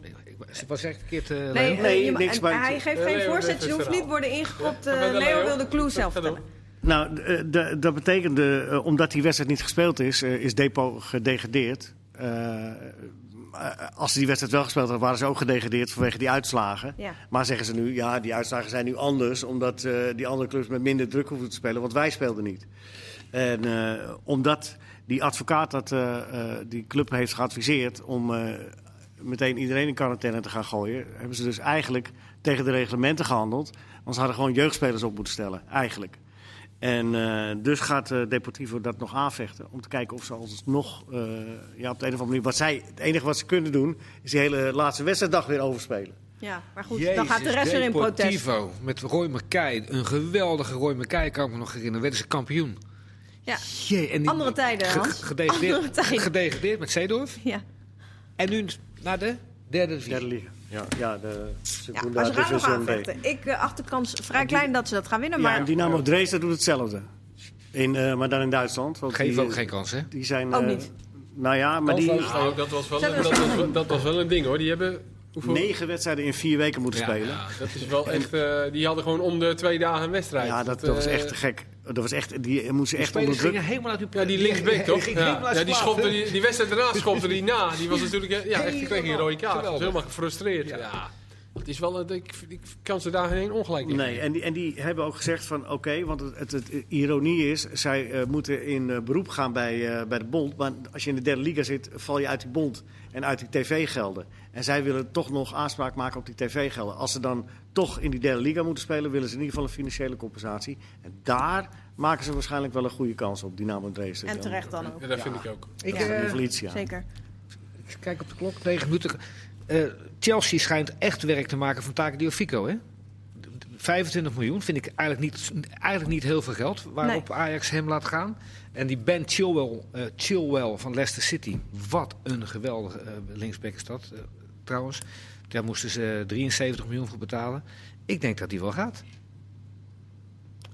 S4: Ik was echt verkeerd. eh
S1: Nee,
S4: Leo.
S1: eh,
S2: Nee,
S1: je ma-
S2: niks bij-
S1: hij geeft
S3: Eh,
S1: geen voorzet. Je hoeft niet worden ingekopt.
S3: Ja,
S1: eh, Leo wil de clue zelf vertellen.
S2: nou, d- dat betekende, eh, omdat die wedstrijd niet gespeeld is, eh, is Depo gedegradeerd. Eh, eh, als ze die wedstrijd wel gespeeld hadden, waren ze ook gedegradeerd vanwege die uitslagen.
S1: Ja.
S2: Maar zeggen ze nu, ja, die uitslagen zijn nu anders, omdat eh, die andere clubs met minder druk hoeven te spelen, want wij speelden niet. En eh, omdat die advocaat dat, eh, eh, die club heeft geadviseerd om eh, meteen iedereen in quarantaine te gaan gooien, hebben ze dus eigenlijk tegen de reglementen gehandeld. Want ze hadden gewoon jeugdspelers op moeten stellen, eigenlijk. En eh, dus gaat eh, Deportivo dat nog aanvechten. Om te kijken of ze alsnog uh, ja, op de een of andere manier. Wat zij, het enige wat ze kunnen doen, is die hele laatste wedstrijddag weer overspelen.
S1: Ja, maar goed,
S4: Jezus,
S1: dan gaat de rest weer in protest.
S4: Deportivo, Met Roy McKay. Een geweldige Roy McKay, kan ik me nog herinneren. Werden ze kampioen.
S1: Ja.
S4: Jee, en die-
S1: Andere tijden,
S4: ge-
S1: Hans.
S4: gedegradeerd,
S1: Andere tijden.
S4: gedegradeerd met Zeedorf.
S1: Ja.
S4: En nu naar de derde divisie.
S2: Derde liga. Ja, ja de
S1: Ja,
S2: Segunda B.
S1: aanvechten. Ik uh, acht de kans vrij klein dat ze dat gaan winnen.
S2: Ja,
S1: Maar
S2: en Dynamo Dresden doet hetzelfde. In, uh, maar dan in Duitsland. Want
S4: Geef
S2: die,
S4: ook geen kans, hè?
S2: Die zijn,
S1: Ook
S2: uh,
S1: niet.
S2: Nou ja, maar die
S3: dat was, wel,
S1: Zet
S3: dat, was, wel- dat was wel een ding hoor. Die hebben... Hoeveel?
S2: negen wedstrijden in vier weken moeten
S4: Ja,
S2: spelen.
S3: Ja, dat is wel echt... eh, die hadden gewoon om de twee dagen een wedstrijd.
S2: Ja, dat, dat was
S3: eh,
S2: echt te gek. Dat was echt, die moesten echt onder druk.
S4: helemaal uit uw
S3: Ja, die linksback toch?
S4: ging
S3: Ja, die, schopte, die, die wedstrijd daarna schopte die na. Die was natuurlijk... eh, Ja, echt, die kreeg een rode kaart. Was helemaal gefrustreerd.
S4: Ja.
S3: Het is wel, eh, ik, ik kan ze daar geen ongelijk in
S2: Nee, en die, en die hebben ook gezegd van oké, want het, het, het ironie is, zij eh, moeten in eh, beroep gaan bij, eh, bij de bond. Maar als je in de derde liga zit, val je uit die bond en uit die tv-gelden. En zij willen toch nog aanspraak maken op die tv-gelden. Als ze dan toch in die derde liga moeten spelen, willen ze in ieder geval een financiële compensatie. En daar maken ze waarschijnlijk wel een goede kans op, Dynamo Dresden.
S1: En terecht dan ook.
S3: Ja, dat vind ik ook.
S4: Ik,
S1: ja. Zeker.
S4: ik kijk op de klok, 9 minuten. Eh, Chelsea schijnt echt werk te maken van Taken Diofico, hè? 25 miljoen vind ik eigenlijk niet, eigenlijk niet heel veel geld waarop Ajax hem laat gaan. En die Ben Chilwell, eh, Chilwell van Leicester City, wat een geweldige eh, linksback is dat trouwens. Daar moesten ze 73 miljoen voor betalen. Ik denk dat die wel gaat.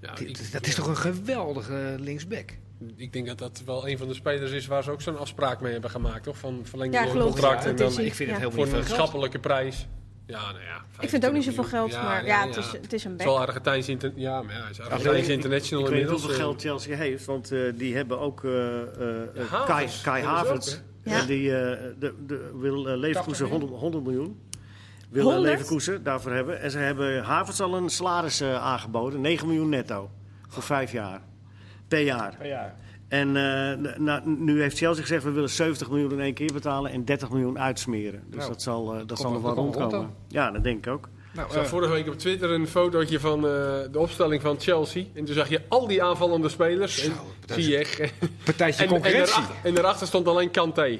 S3: Ja,
S4: Die-
S3: ik-
S4: dat is toch een geweldige linksback.
S3: Ik denk dat dat wel een van de spelers is waar ze ook zo'n afspraak mee hebben gemaakt, toch? Van verlenging
S1: Ja,
S3: van contract
S1: Ja,
S3: en dan
S1: is-
S4: ik vind
S1: ja.
S4: het
S3: voor
S4: helemaal niet
S3: een
S4: veel geld.
S3: schappelijke prijs. Ja, nou ja.
S1: Ik vind het ook niet zoveel
S3: 25
S1: geld,
S3: miljoen.
S1: maar ja, het is, het is een
S3: Het
S1: back.
S3: is wel Argentijns inter ja, maar ja, hij is Argentijns
S2: ik-
S3: international
S2: Ik weet niet
S3: inmiddels.
S2: hoeveel
S3: eh.
S2: geld Chelsea heeft, want eh, die hebben ook eh, eh,
S3: Ja,
S2: Kai,
S3: Havertz
S2: Kai Havertz.
S1: Ja.
S2: En die eh, de, de, wil Leverkusen
S4: 80
S2: 100, 100 miljoen. Wil eh,
S1: 100?
S2: Leverkusen daarvoor hebben. En ze hebben Havertz al een salaris aangeboden. 9 miljoen netto. Voor vijf jaar. Per jaar.
S4: Ja.
S2: En eh, nou, nu heeft Chelsea gezegd, we willen 70 miljoen in één keer betalen en 30 miljoen uitsmeren. Dus
S4: Nou,
S2: dat zal, eh, dat zal nog wel
S4: rond
S2: rondkomen. Ja, dat denk ik ook.
S4: Nou,
S3: Ik zag
S4: eh,
S3: vorige week op Twitter een fotootje van eh, de opstelling van Chelsea. En toen zag je al die aanvallende spelers. En Ziyech. En,
S4: partijtje
S3: en,
S4: concurrentie.
S3: daarachter, en daarachter stond alleen Kanté.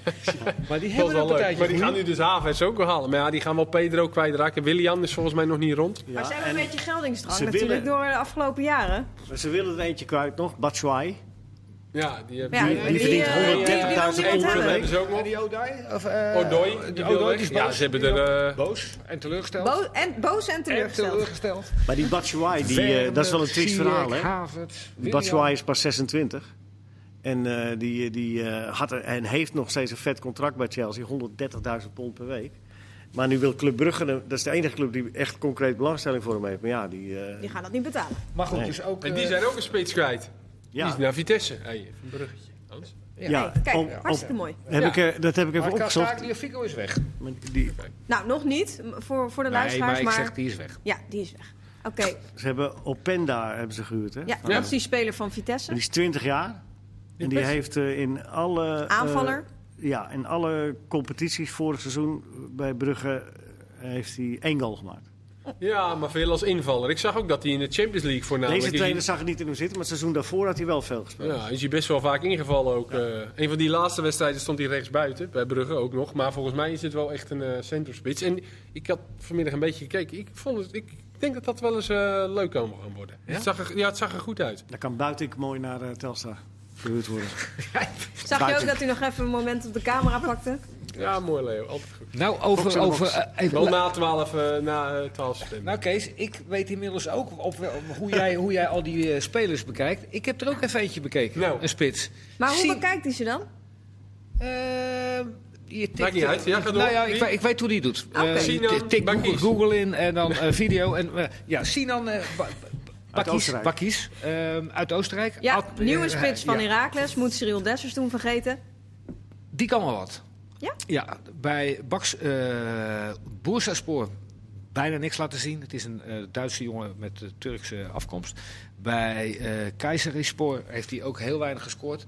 S4: maar die
S3: Dat was
S4: hebben een
S3: wel leuk.
S4: partijtje.
S3: Maar die gaan nu dus Havertz ook wel halen. Maar ja, die gaan wel Pedro kwijtraken. Willian is volgens mij nog niet rond.
S1: Maar ze hebben
S2: en
S1: een beetje geldingsdrang natuurlijk
S2: willen-
S1: door de afgelopen jaren.
S2: ze willen er eentje kwijt nog, Batshuayi.
S3: Ja, die hebben
S1: Ja,
S2: Die- die verdient
S1: eh,
S2: 130.000
S1: die niemand
S2: pond per
S1: hebben.
S3: ze ook
S4: En
S3: nog.
S4: die Odoi? Of, eh,
S3: Odoi, die
S4: Odoi
S3: Ja,
S4: boos.
S3: ze hebben er, eh,
S4: boos en teleurgesteld.
S1: Bo en, boos en
S4: en
S1: teleurgesteld.
S4: teleurgesteld.
S2: Maar die Batshuayi, die, eh, dat is wel een triest verhaal hè. Batshuayi is pas 26. En eh, die, die eh, had er, en heeft nog steeds een vet contract bij Chelsea. 130.000 pond per week. Maar nu wil Club Brugge, dat is de enige club die echt concreet belangstelling voor hem heeft. Maar ja, die... eh,
S1: Die gaan dat niet betalen.
S4: Maar goed,
S2: Nee.
S4: dus ook...
S3: En die
S4: eh,
S3: zijn ook een spits kwijt. Die
S2: ja,
S3: is naar Vitesse. Hey, even een bruggetje. Hans.
S2: ja,
S1: Hey, kijk,
S2: om-
S1: hartstikke mooi.
S2: heb
S3: Ja.
S2: ik, eh, dat heb ik even
S4: Maar
S2: opgezocht.
S4: Castar, Fico is weg.
S2: Maar Die,
S1: Nou, nog niet voor, voor de
S4: Nee,
S1: luisteraars,
S4: maar ik
S1: maar...
S4: zeg, die is weg.
S1: Ja, die is weg. Oké,
S2: ze hebben Openda hebben ze gehuurd. Hè?
S1: ja,
S2: Van-
S1: dat is die speler van Vitesse.
S2: Die is 20 jaar. En die heeft eh, in alle... eh,
S1: Aanvaller.
S2: ja, in alle competities vorig seizoen bij Brugge heeft hij één goal gemaakt.
S3: Ja, maar veel als invaller. Ik zag ook dat hij in de Champions League voornamelijk...
S2: Deze trainer zag het niet in hem zitten, maar het seizoen daarvoor had hij wel veel gespeeld.
S3: Ja, is hij best wel vaak ingevallen ook. eh. een van die laatste wedstrijden stond hij rechts buiten, bij Brugge ook nog. Maar volgens mij is het wel echt een centrumspits. En ik had vanmiddag een beetje gekeken. Ik, vond het, ik denk dat dat wel eens eh, leuk kan gaan worden.
S4: Ja?
S3: Het, zag er, ja, het zag er goed uit.
S2: Dan kan Buitenk mooi naar eh, Telstar verhuurd worden.
S1: Zag je ook dat hij nog even een moment op de camera pakte?
S3: Ja, mooi Leo. Altijd goed.
S4: Nou, over... Over eh, even-
S3: Wel na 12, eh, na eh, 12 september.
S4: nou Kees, ik weet inmiddels ook op, hoe, jij, hoe jij al die eh, spelers bekijkt. Ik heb er ook even eentje bekeken,
S3: Nou.
S4: een spits.
S1: Maar hoe
S4: Zie-
S1: bekijkt hij ze dan?
S4: Ehm, je tikt,
S3: Maakt niet uit. Ja, ga door.
S4: Nou ja, ik, ik weet hoe die het doet. Eh,
S3: Sinan
S4: tik- Google, in en dan eh, video. En, ja, Sinan eh, Ba- Bakis,
S2: Oostenrijk.
S4: Bakis ehm, uit Oostenrijk.
S1: Ja,
S4: Ad-
S1: nieuwe
S4: eh,
S1: spits van
S4: ja.
S1: Heracles. Moet Cyril Dessers toen vergeten.
S4: Die kan wel wat.
S1: Ja?
S4: Ja, bij Baks uh, Boersaspoor bijna niks laten zien. Het is een eh, Duitse jongen met eh, Turkse afkomst. Bij uh, Keizerispor heeft hij ook heel weinig gescoord.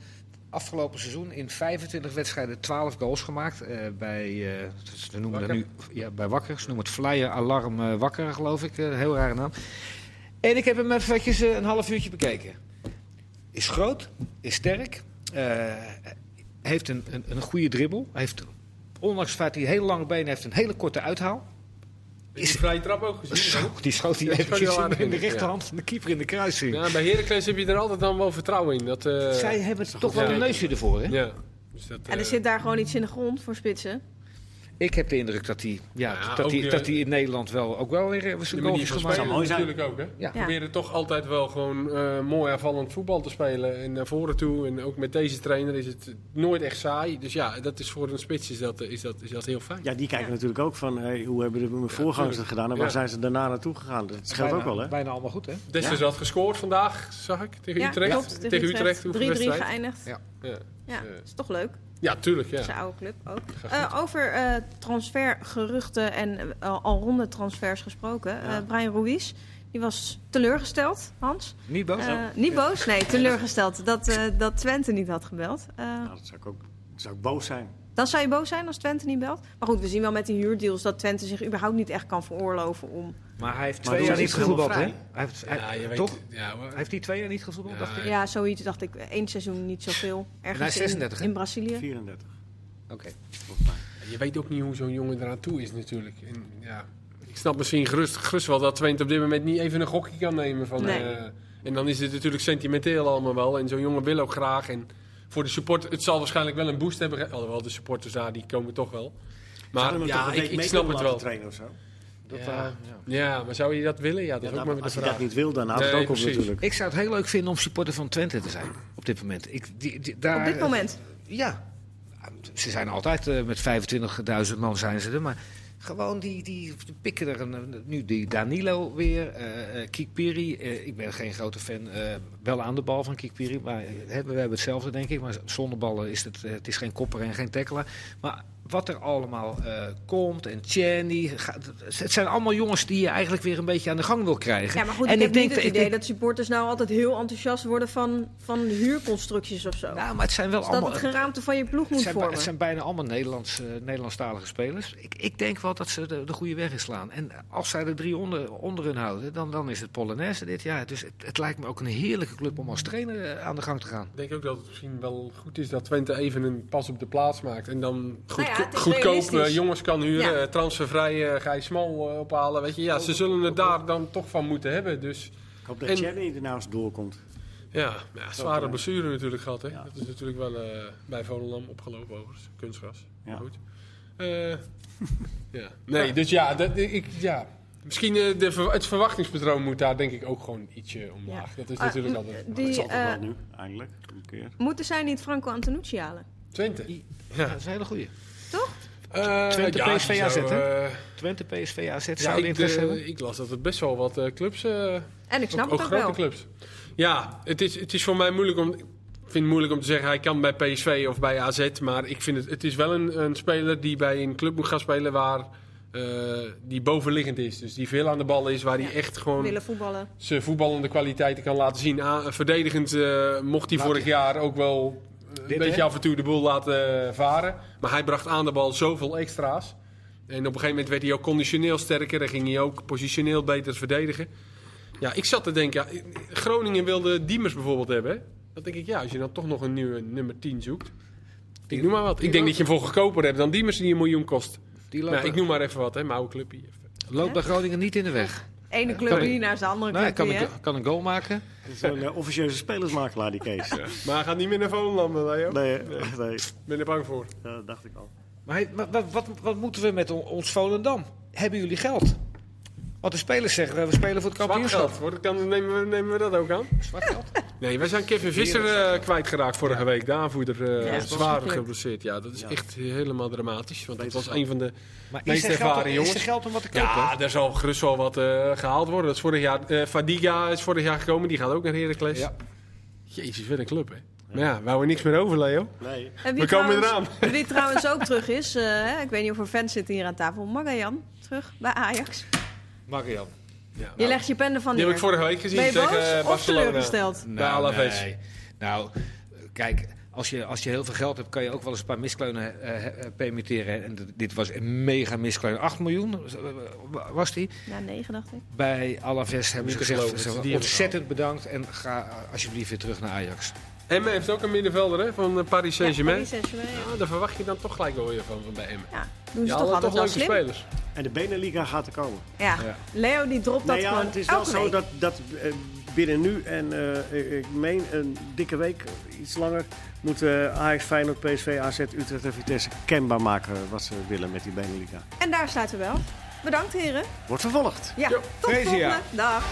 S4: Afgelopen seizoen in 25 wedstrijden 12 goals gemaakt. eh, bij, eh, ze noemen dat nu, ja, bij Wakker. Ze noemen het Flyer Alarm eh, Wakker, geloof ik. Eh, heel rare naam. En ik heb hem eventjes eh, een half uurtje bekeken. Is groot, is sterk. eh, heeft een, een, een goede dribbel. Heeft, ondanks het feit dat hij hele lange benen heeft, een hele korte uithaal.
S3: Is de vrije trap ook gezien?
S4: Zo, die schoot hij
S3: heel
S4: in, de
S3: ja.
S4: rechterhand van de keeper in de kruising.
S3: Ja, bij Heracles heb je er altijd dan wel vertrouwen in. Dat, eh,
S4: Zij hebben toch wel een neusje ervoor, hè?
S3: Ja. Dus dat,
S1: En er zit daar gewoon iets in de grond voor spitsen.
S4: Ik heb de indruk dat hij, ja,
S3: Ja,
S4: dat
S3: eh,
S4: dat hij in Nederland wel ook wel weer
S3: de
S4: zijn
S3: manier
S4: goaltjes
S3: van
S4: gemaakt.
S2: mooi zijn.
S3: natuurlijk ook, hè?
S4: Ja.
S1: Ja.
S3: proberen toch altijd wel gewoon eh, mooi aanvallend voetbal te spelen. En naar voren toe. En ook met deze trainer is het nooit echt saai. Dus ja, dat is voor een spits is dat, is dat, is dat heel fijn.
S2: Ja, die kijken
S1: Ja.
S2: natuurlijk ook van hey, hoe hebben de mijn voorgangers het gedaan en waar
S3: Ja.
S2: zijn ze daarna naartoe gegaan. Dat scheelt
S4: bijna,
S2: ook wel, hè?
S4: Bijna allemaal goed, hè?
S3: Desters had gescoord vandaag, zag ik, tegen
S1: Ja,
S3: Utrecht.
S1: klopt.
S3: Tegen Utrecht,
S1: 3-3
S3: hoeveel wedstrijd?
S1: geëindigd.
S4: Ja.
S3: Ja.
S1: Ja,
S3: Dus, eh,
S1: is toch leuk.
S3: Ja, tuurlijk. Ja.
S1: Zijn oude club ook. Eh, over eh, transfergeruchten en eh, al ronde transfers gesproken.
S2: Ja.
S1: Eh, Brian Ruiz, die was teleurgesteld, Hans.
S4: Niet boos?
S1: Eh, niet boos, nee, teleurgesteld dat, eh, dat Twente niet had gebeld. Eh,
S2: Nou, dat zou ik ook zou ik boos zijn.
S1: dan zou je boos zijn als Twente niet belt. Maar goed, we zien wel met die huurdeals dat Twente zich überhaupt niet echt kan veroorloven om...
S4: Maar hij heeft twee jaar niet gevoetbald, hè? Hij heeft, hij-
S3: Ja, je weet,
S4: toch?
S3: Ja, maar-
S4: Heeft hij twee jaar niet gevoetbald,
S3: Ja,
S4: dacht ik?
S1: Ja, zoiets dacht ik. één seizoen niet zoveel. Ergens
S4: hij is 36,
S1: in, Brazilië.
S2: 34,
S4: Oké.
S2: volgens mij.
S3: Je weet ook niet hoe zo'n jongen eraan toe is natuurlijk. En, ja, ik snap misschien gerust, gerust wel dat Twente op dit moment niet even een gokje kan nemen. Van,
S1: Nee.
S3: eh, en dan is het natuurlijk sentimenteel allemaal wel. En zo'n jongen wil ook graag. En voor de support, het zal waarschijnlijk wel een boost hebben. Alhoewel, de supporters daar, die komen toch wel. Maar ja, ik, ik snap het wel.
S2: trainen of zo?
S4: Dat,
S3: Ja.
S4: eh, ja.
S3: Ja, maar zou je dat willen? Ja, dat
S2: Ja,
S3: is ook
S2: nou,
S3: maar weer
S2: als
S3: vraag.
S2: dat niet wil, dan houdt het ook op natuurlijk.
S4: Ik zou het heel leuk vinden om supporter van Twente te zijn op dit moment. Ik, die, die- daar,
S1: Op dit moment.
S4: Ja. Ze zijn altijd eh, met 25.000 man zijn ze er, maar gewoon die, die pikken er een, nu die Danilo weer, eh eh Kikpiri. ik ben geen grote fan, eh, wel aan de bal van Kikpiri, maar we hebben hetzelfde denk ik. Maar zonder ballen is het, het is geen kopper en geen tackler. Maar wat er allemaal eh, komt en Channy, gaat- het zijn allemaal jongens die je eigenlijk weer een beetje aan de gang wil krijgen.
S1: Ja, maar goed,
S4: En
S1: ik heb niet
S4: dat-
S1: het idee
S4: denk-
S1: dat supporters nou altijd heel enthousiast worden van, van huurconstructies of zo.
S4: Nou, maar het zijn wel
S1: dus dat
S4: allemaal...
S1: het geraamte van je ploeg moet
S4: zijn,
S1: vormen.
S4: het zijn bijna allemaal Nederlands, eh, Nederlandstalige spelers. Ik, ik denk wel dat ze de, de goede weg inslaan. En als zij er drie onder, onder hun houden, dan, dan is het Polonaise dit jaar. Dus het, het lijkt me ook een heerlijke club om als trainer eh, aan de gang te gaan.
S3: Ik denk ook dat het misschien wel goed is dat Twente even een pas op de plaats maakt. En dan goed,
S1: Nou ja, is
S3: goedkoop eh, jongens kan huren.
S1: Ja.
S3: eh, transfervrij eh, ga je smal eh, ophalen. Weet je. Ja, ze zullen het daar dan toch van moeten hebben. Dus
S2: Ik hoop dat
S3: En-
S2: Cherny ernaast doorkomt.
S3: ja, ja zware
S2: ja.
S3: blessure natuurlijk gehad. Hè.
S2: Ja.
S3: Dat is natuurlijk wel eh, bij Volendam opgelopen overigens. Kunstgras.
S2: Ja.
S3: Goed. Eh, ja. Nee, dus ja, dat, ik, ja. misschien eh, de, het verwachtingspatroon moet daar denk ik ook gewoon ietsje omlaag. Dat is
S1: Ah,
S3: natuurlijk
S1: m-
S3: altijd...
S1: die,
S2: dat
S1: eh,
S2: nu, eindelijk. Een keer.
S1: Moeten zij niet Franco Antonucci halen?
S3: Twente.
S4: Ja,
S3: Ja.
S4: dat is een hele goede.
S3: Eh,
S4: Twente,
S3: ja,
S4: PSV, AZ,
S3: zou,
S4: hè?
S3: eh,
S4: Twente, PSV, AZ,
S3: Ja,
S4: zou
S3: ik,
S4: interesse
S3: eh,
S4: hebben?
S3: ik las dat het best wel wat eh, clubs, eh,
S1: En ik snap
S3: ook, ook
S1: het ook
S3: grote
S1: wel.
S3: clubs. Ja, het is, het is voor mij moeilijk om, ik vind het moeilijk om te zeggen hij kan bij PSV of bij AZ, maar ik vind het, het is wel een, een speler die bij een club moet gaan spelen waar eh, die bovenliggend is, dus die veel aan de bal is, waar
S1: Ja.
S3: hij echt gewoon
S1: Willen voetballen.
S3: zijn voetballende kwaliteiten kan laten zien. Ah, verdedigend eh, mocht hij
S4: Laat
S3: vorig jaar ook wel een
S4: Dit,
S3: beetje af en toe de boel laten varen. Maar hij bracht aan de bal zoveel extra's. En op een gegeven moment werd hij ook conditioneel sterker. En ging hij ook positioneel beter verdedigen. Ja, ik zat te denken, ja, Groningen wilde Diemers bijvoorbeeld hebben. hè. Dan denk ik, ja, als je dan toch nog een nieuwe nummer 10 zoekt. Ik noem maar wat. Ik denk dat je hem voor goedkoper hebt dan Diemers die een miljoen kost.
S4: Die
S3: Nou, ik noem maar even wat, hè, mijn oude clubje.
S4: loopt bij Groningen niet in de weg.
S1: Ene club hier naar de andere
S4: Nou,
S1: club
S4: kan, een, kan een goal maken.
S2: Is een eh, officieuze spelersmakelaar, die Kees.
S3: Maar hij gaat niet meer naar Volendam.
S2: Nee, eh, nee,
S3: ben er bang voor.
S2: dat dacht ik al.
S4: Maar, hey, maar wat, wat, wat moeten we met on- ons Volendam? Hebben jullie geld? Want de spelers zeggen, we spelen voor het
S3: Zwart
S4: kampioenschap.
S3: geld. Wordt- kan- nemen, we, nemen we dat ook aan?
S4: Zwart geld?
S3: Nee, wij zijn Kevin Visser eh, kwijtgeraakt vorige week. De aanvoerder eh,
S1: Ja,
S3: zwaar geblesseerd. Ja, dat is
S2: Ja.
S3: echt helemaal dramatisch. Want dat was een van de...
S4: Maar
S3: Meest
S4: is er, geld,
S3: ervaren
S4: om-
S3: jongens.
S4: is er geld om wat te kopen?
S3: Ja, er zal gerust wel wat eh, gehaald worden. Dat is vorig jaar... eh, Fadiga is vorig jaar gekomen. Die gaat ook naar Heracles.
S4: Ja.
S3: Jezus, wat een club, hè. Maar ja, wou er niks meer over, Leo.
S2: Nee.
S3: We komen
S1: trouwens-
S3: eraan.
S1: Wie trouwens ook terug is, eh, hè, ik weet niet of er fans zitten hier aan tafel. Magajan, terug bij Ajax.
S4: Marian.
S3: Ja,
S1: Je legt je pen ervan
S3: die
S1: neer.
S3: heb ik vorige week gezien
S1: ben je
S3: tegen
S1: boos of
S3: Barcelona.
S1: teleurgesteld?
S3: Bij Alaves.
S4: nee. Nou, kijk, als je, als je heel veel geld hebt, kan je ook wel eens een paar miskleunen eh, eh, permitteren. En d- dit was een mega miskleun. 8 miljoen eh, was die.
S1: Ja, negen dacht ik.
S4: Bij Alaves hebben ze
S3: Niet te
S4: gezegd,
S3: geloven
S4: ze
S3: die
S4: ontzettend bedankt en ga eh, alsjeblieft weer terug naar Ajax.
S3: Emmen heeft ook een middenvelder hè, van eh, Paris
S1: Ja,
S3: Saint-Germain.
S1: Paris Saint-Germain, ja.
S3: Daar verwacht je dan toch gelijk wel weer van, van bij Emmen.
S1: Ja, doen ze
S3: Ja,
S1: toch altijd
S3: toch leuke
S1: slim.
S3: spelers.
S2: En de Beneliga gaat er komen.
S1: Ja.
S4: Ja.
S1: Leo die dropt dat
S2: Nee, ja,
S1: gewoon
S2: het is wel zo dat, dat eh, binnen nu en eh, ik meen een dikke week, iets langer, moet eh, Ajax, Feyenoord, PSV, AZ, Utrecht en Vitesse kenbaar maken wat ze willen met die Beneliga.
S1: En daar sluiten we wel. Bedankt heren.
S2: Wordt vervolgd.
S1: Ja,
S3: Jo.
S1: tot de
S4: Fresia.
S1: volgende. Dag.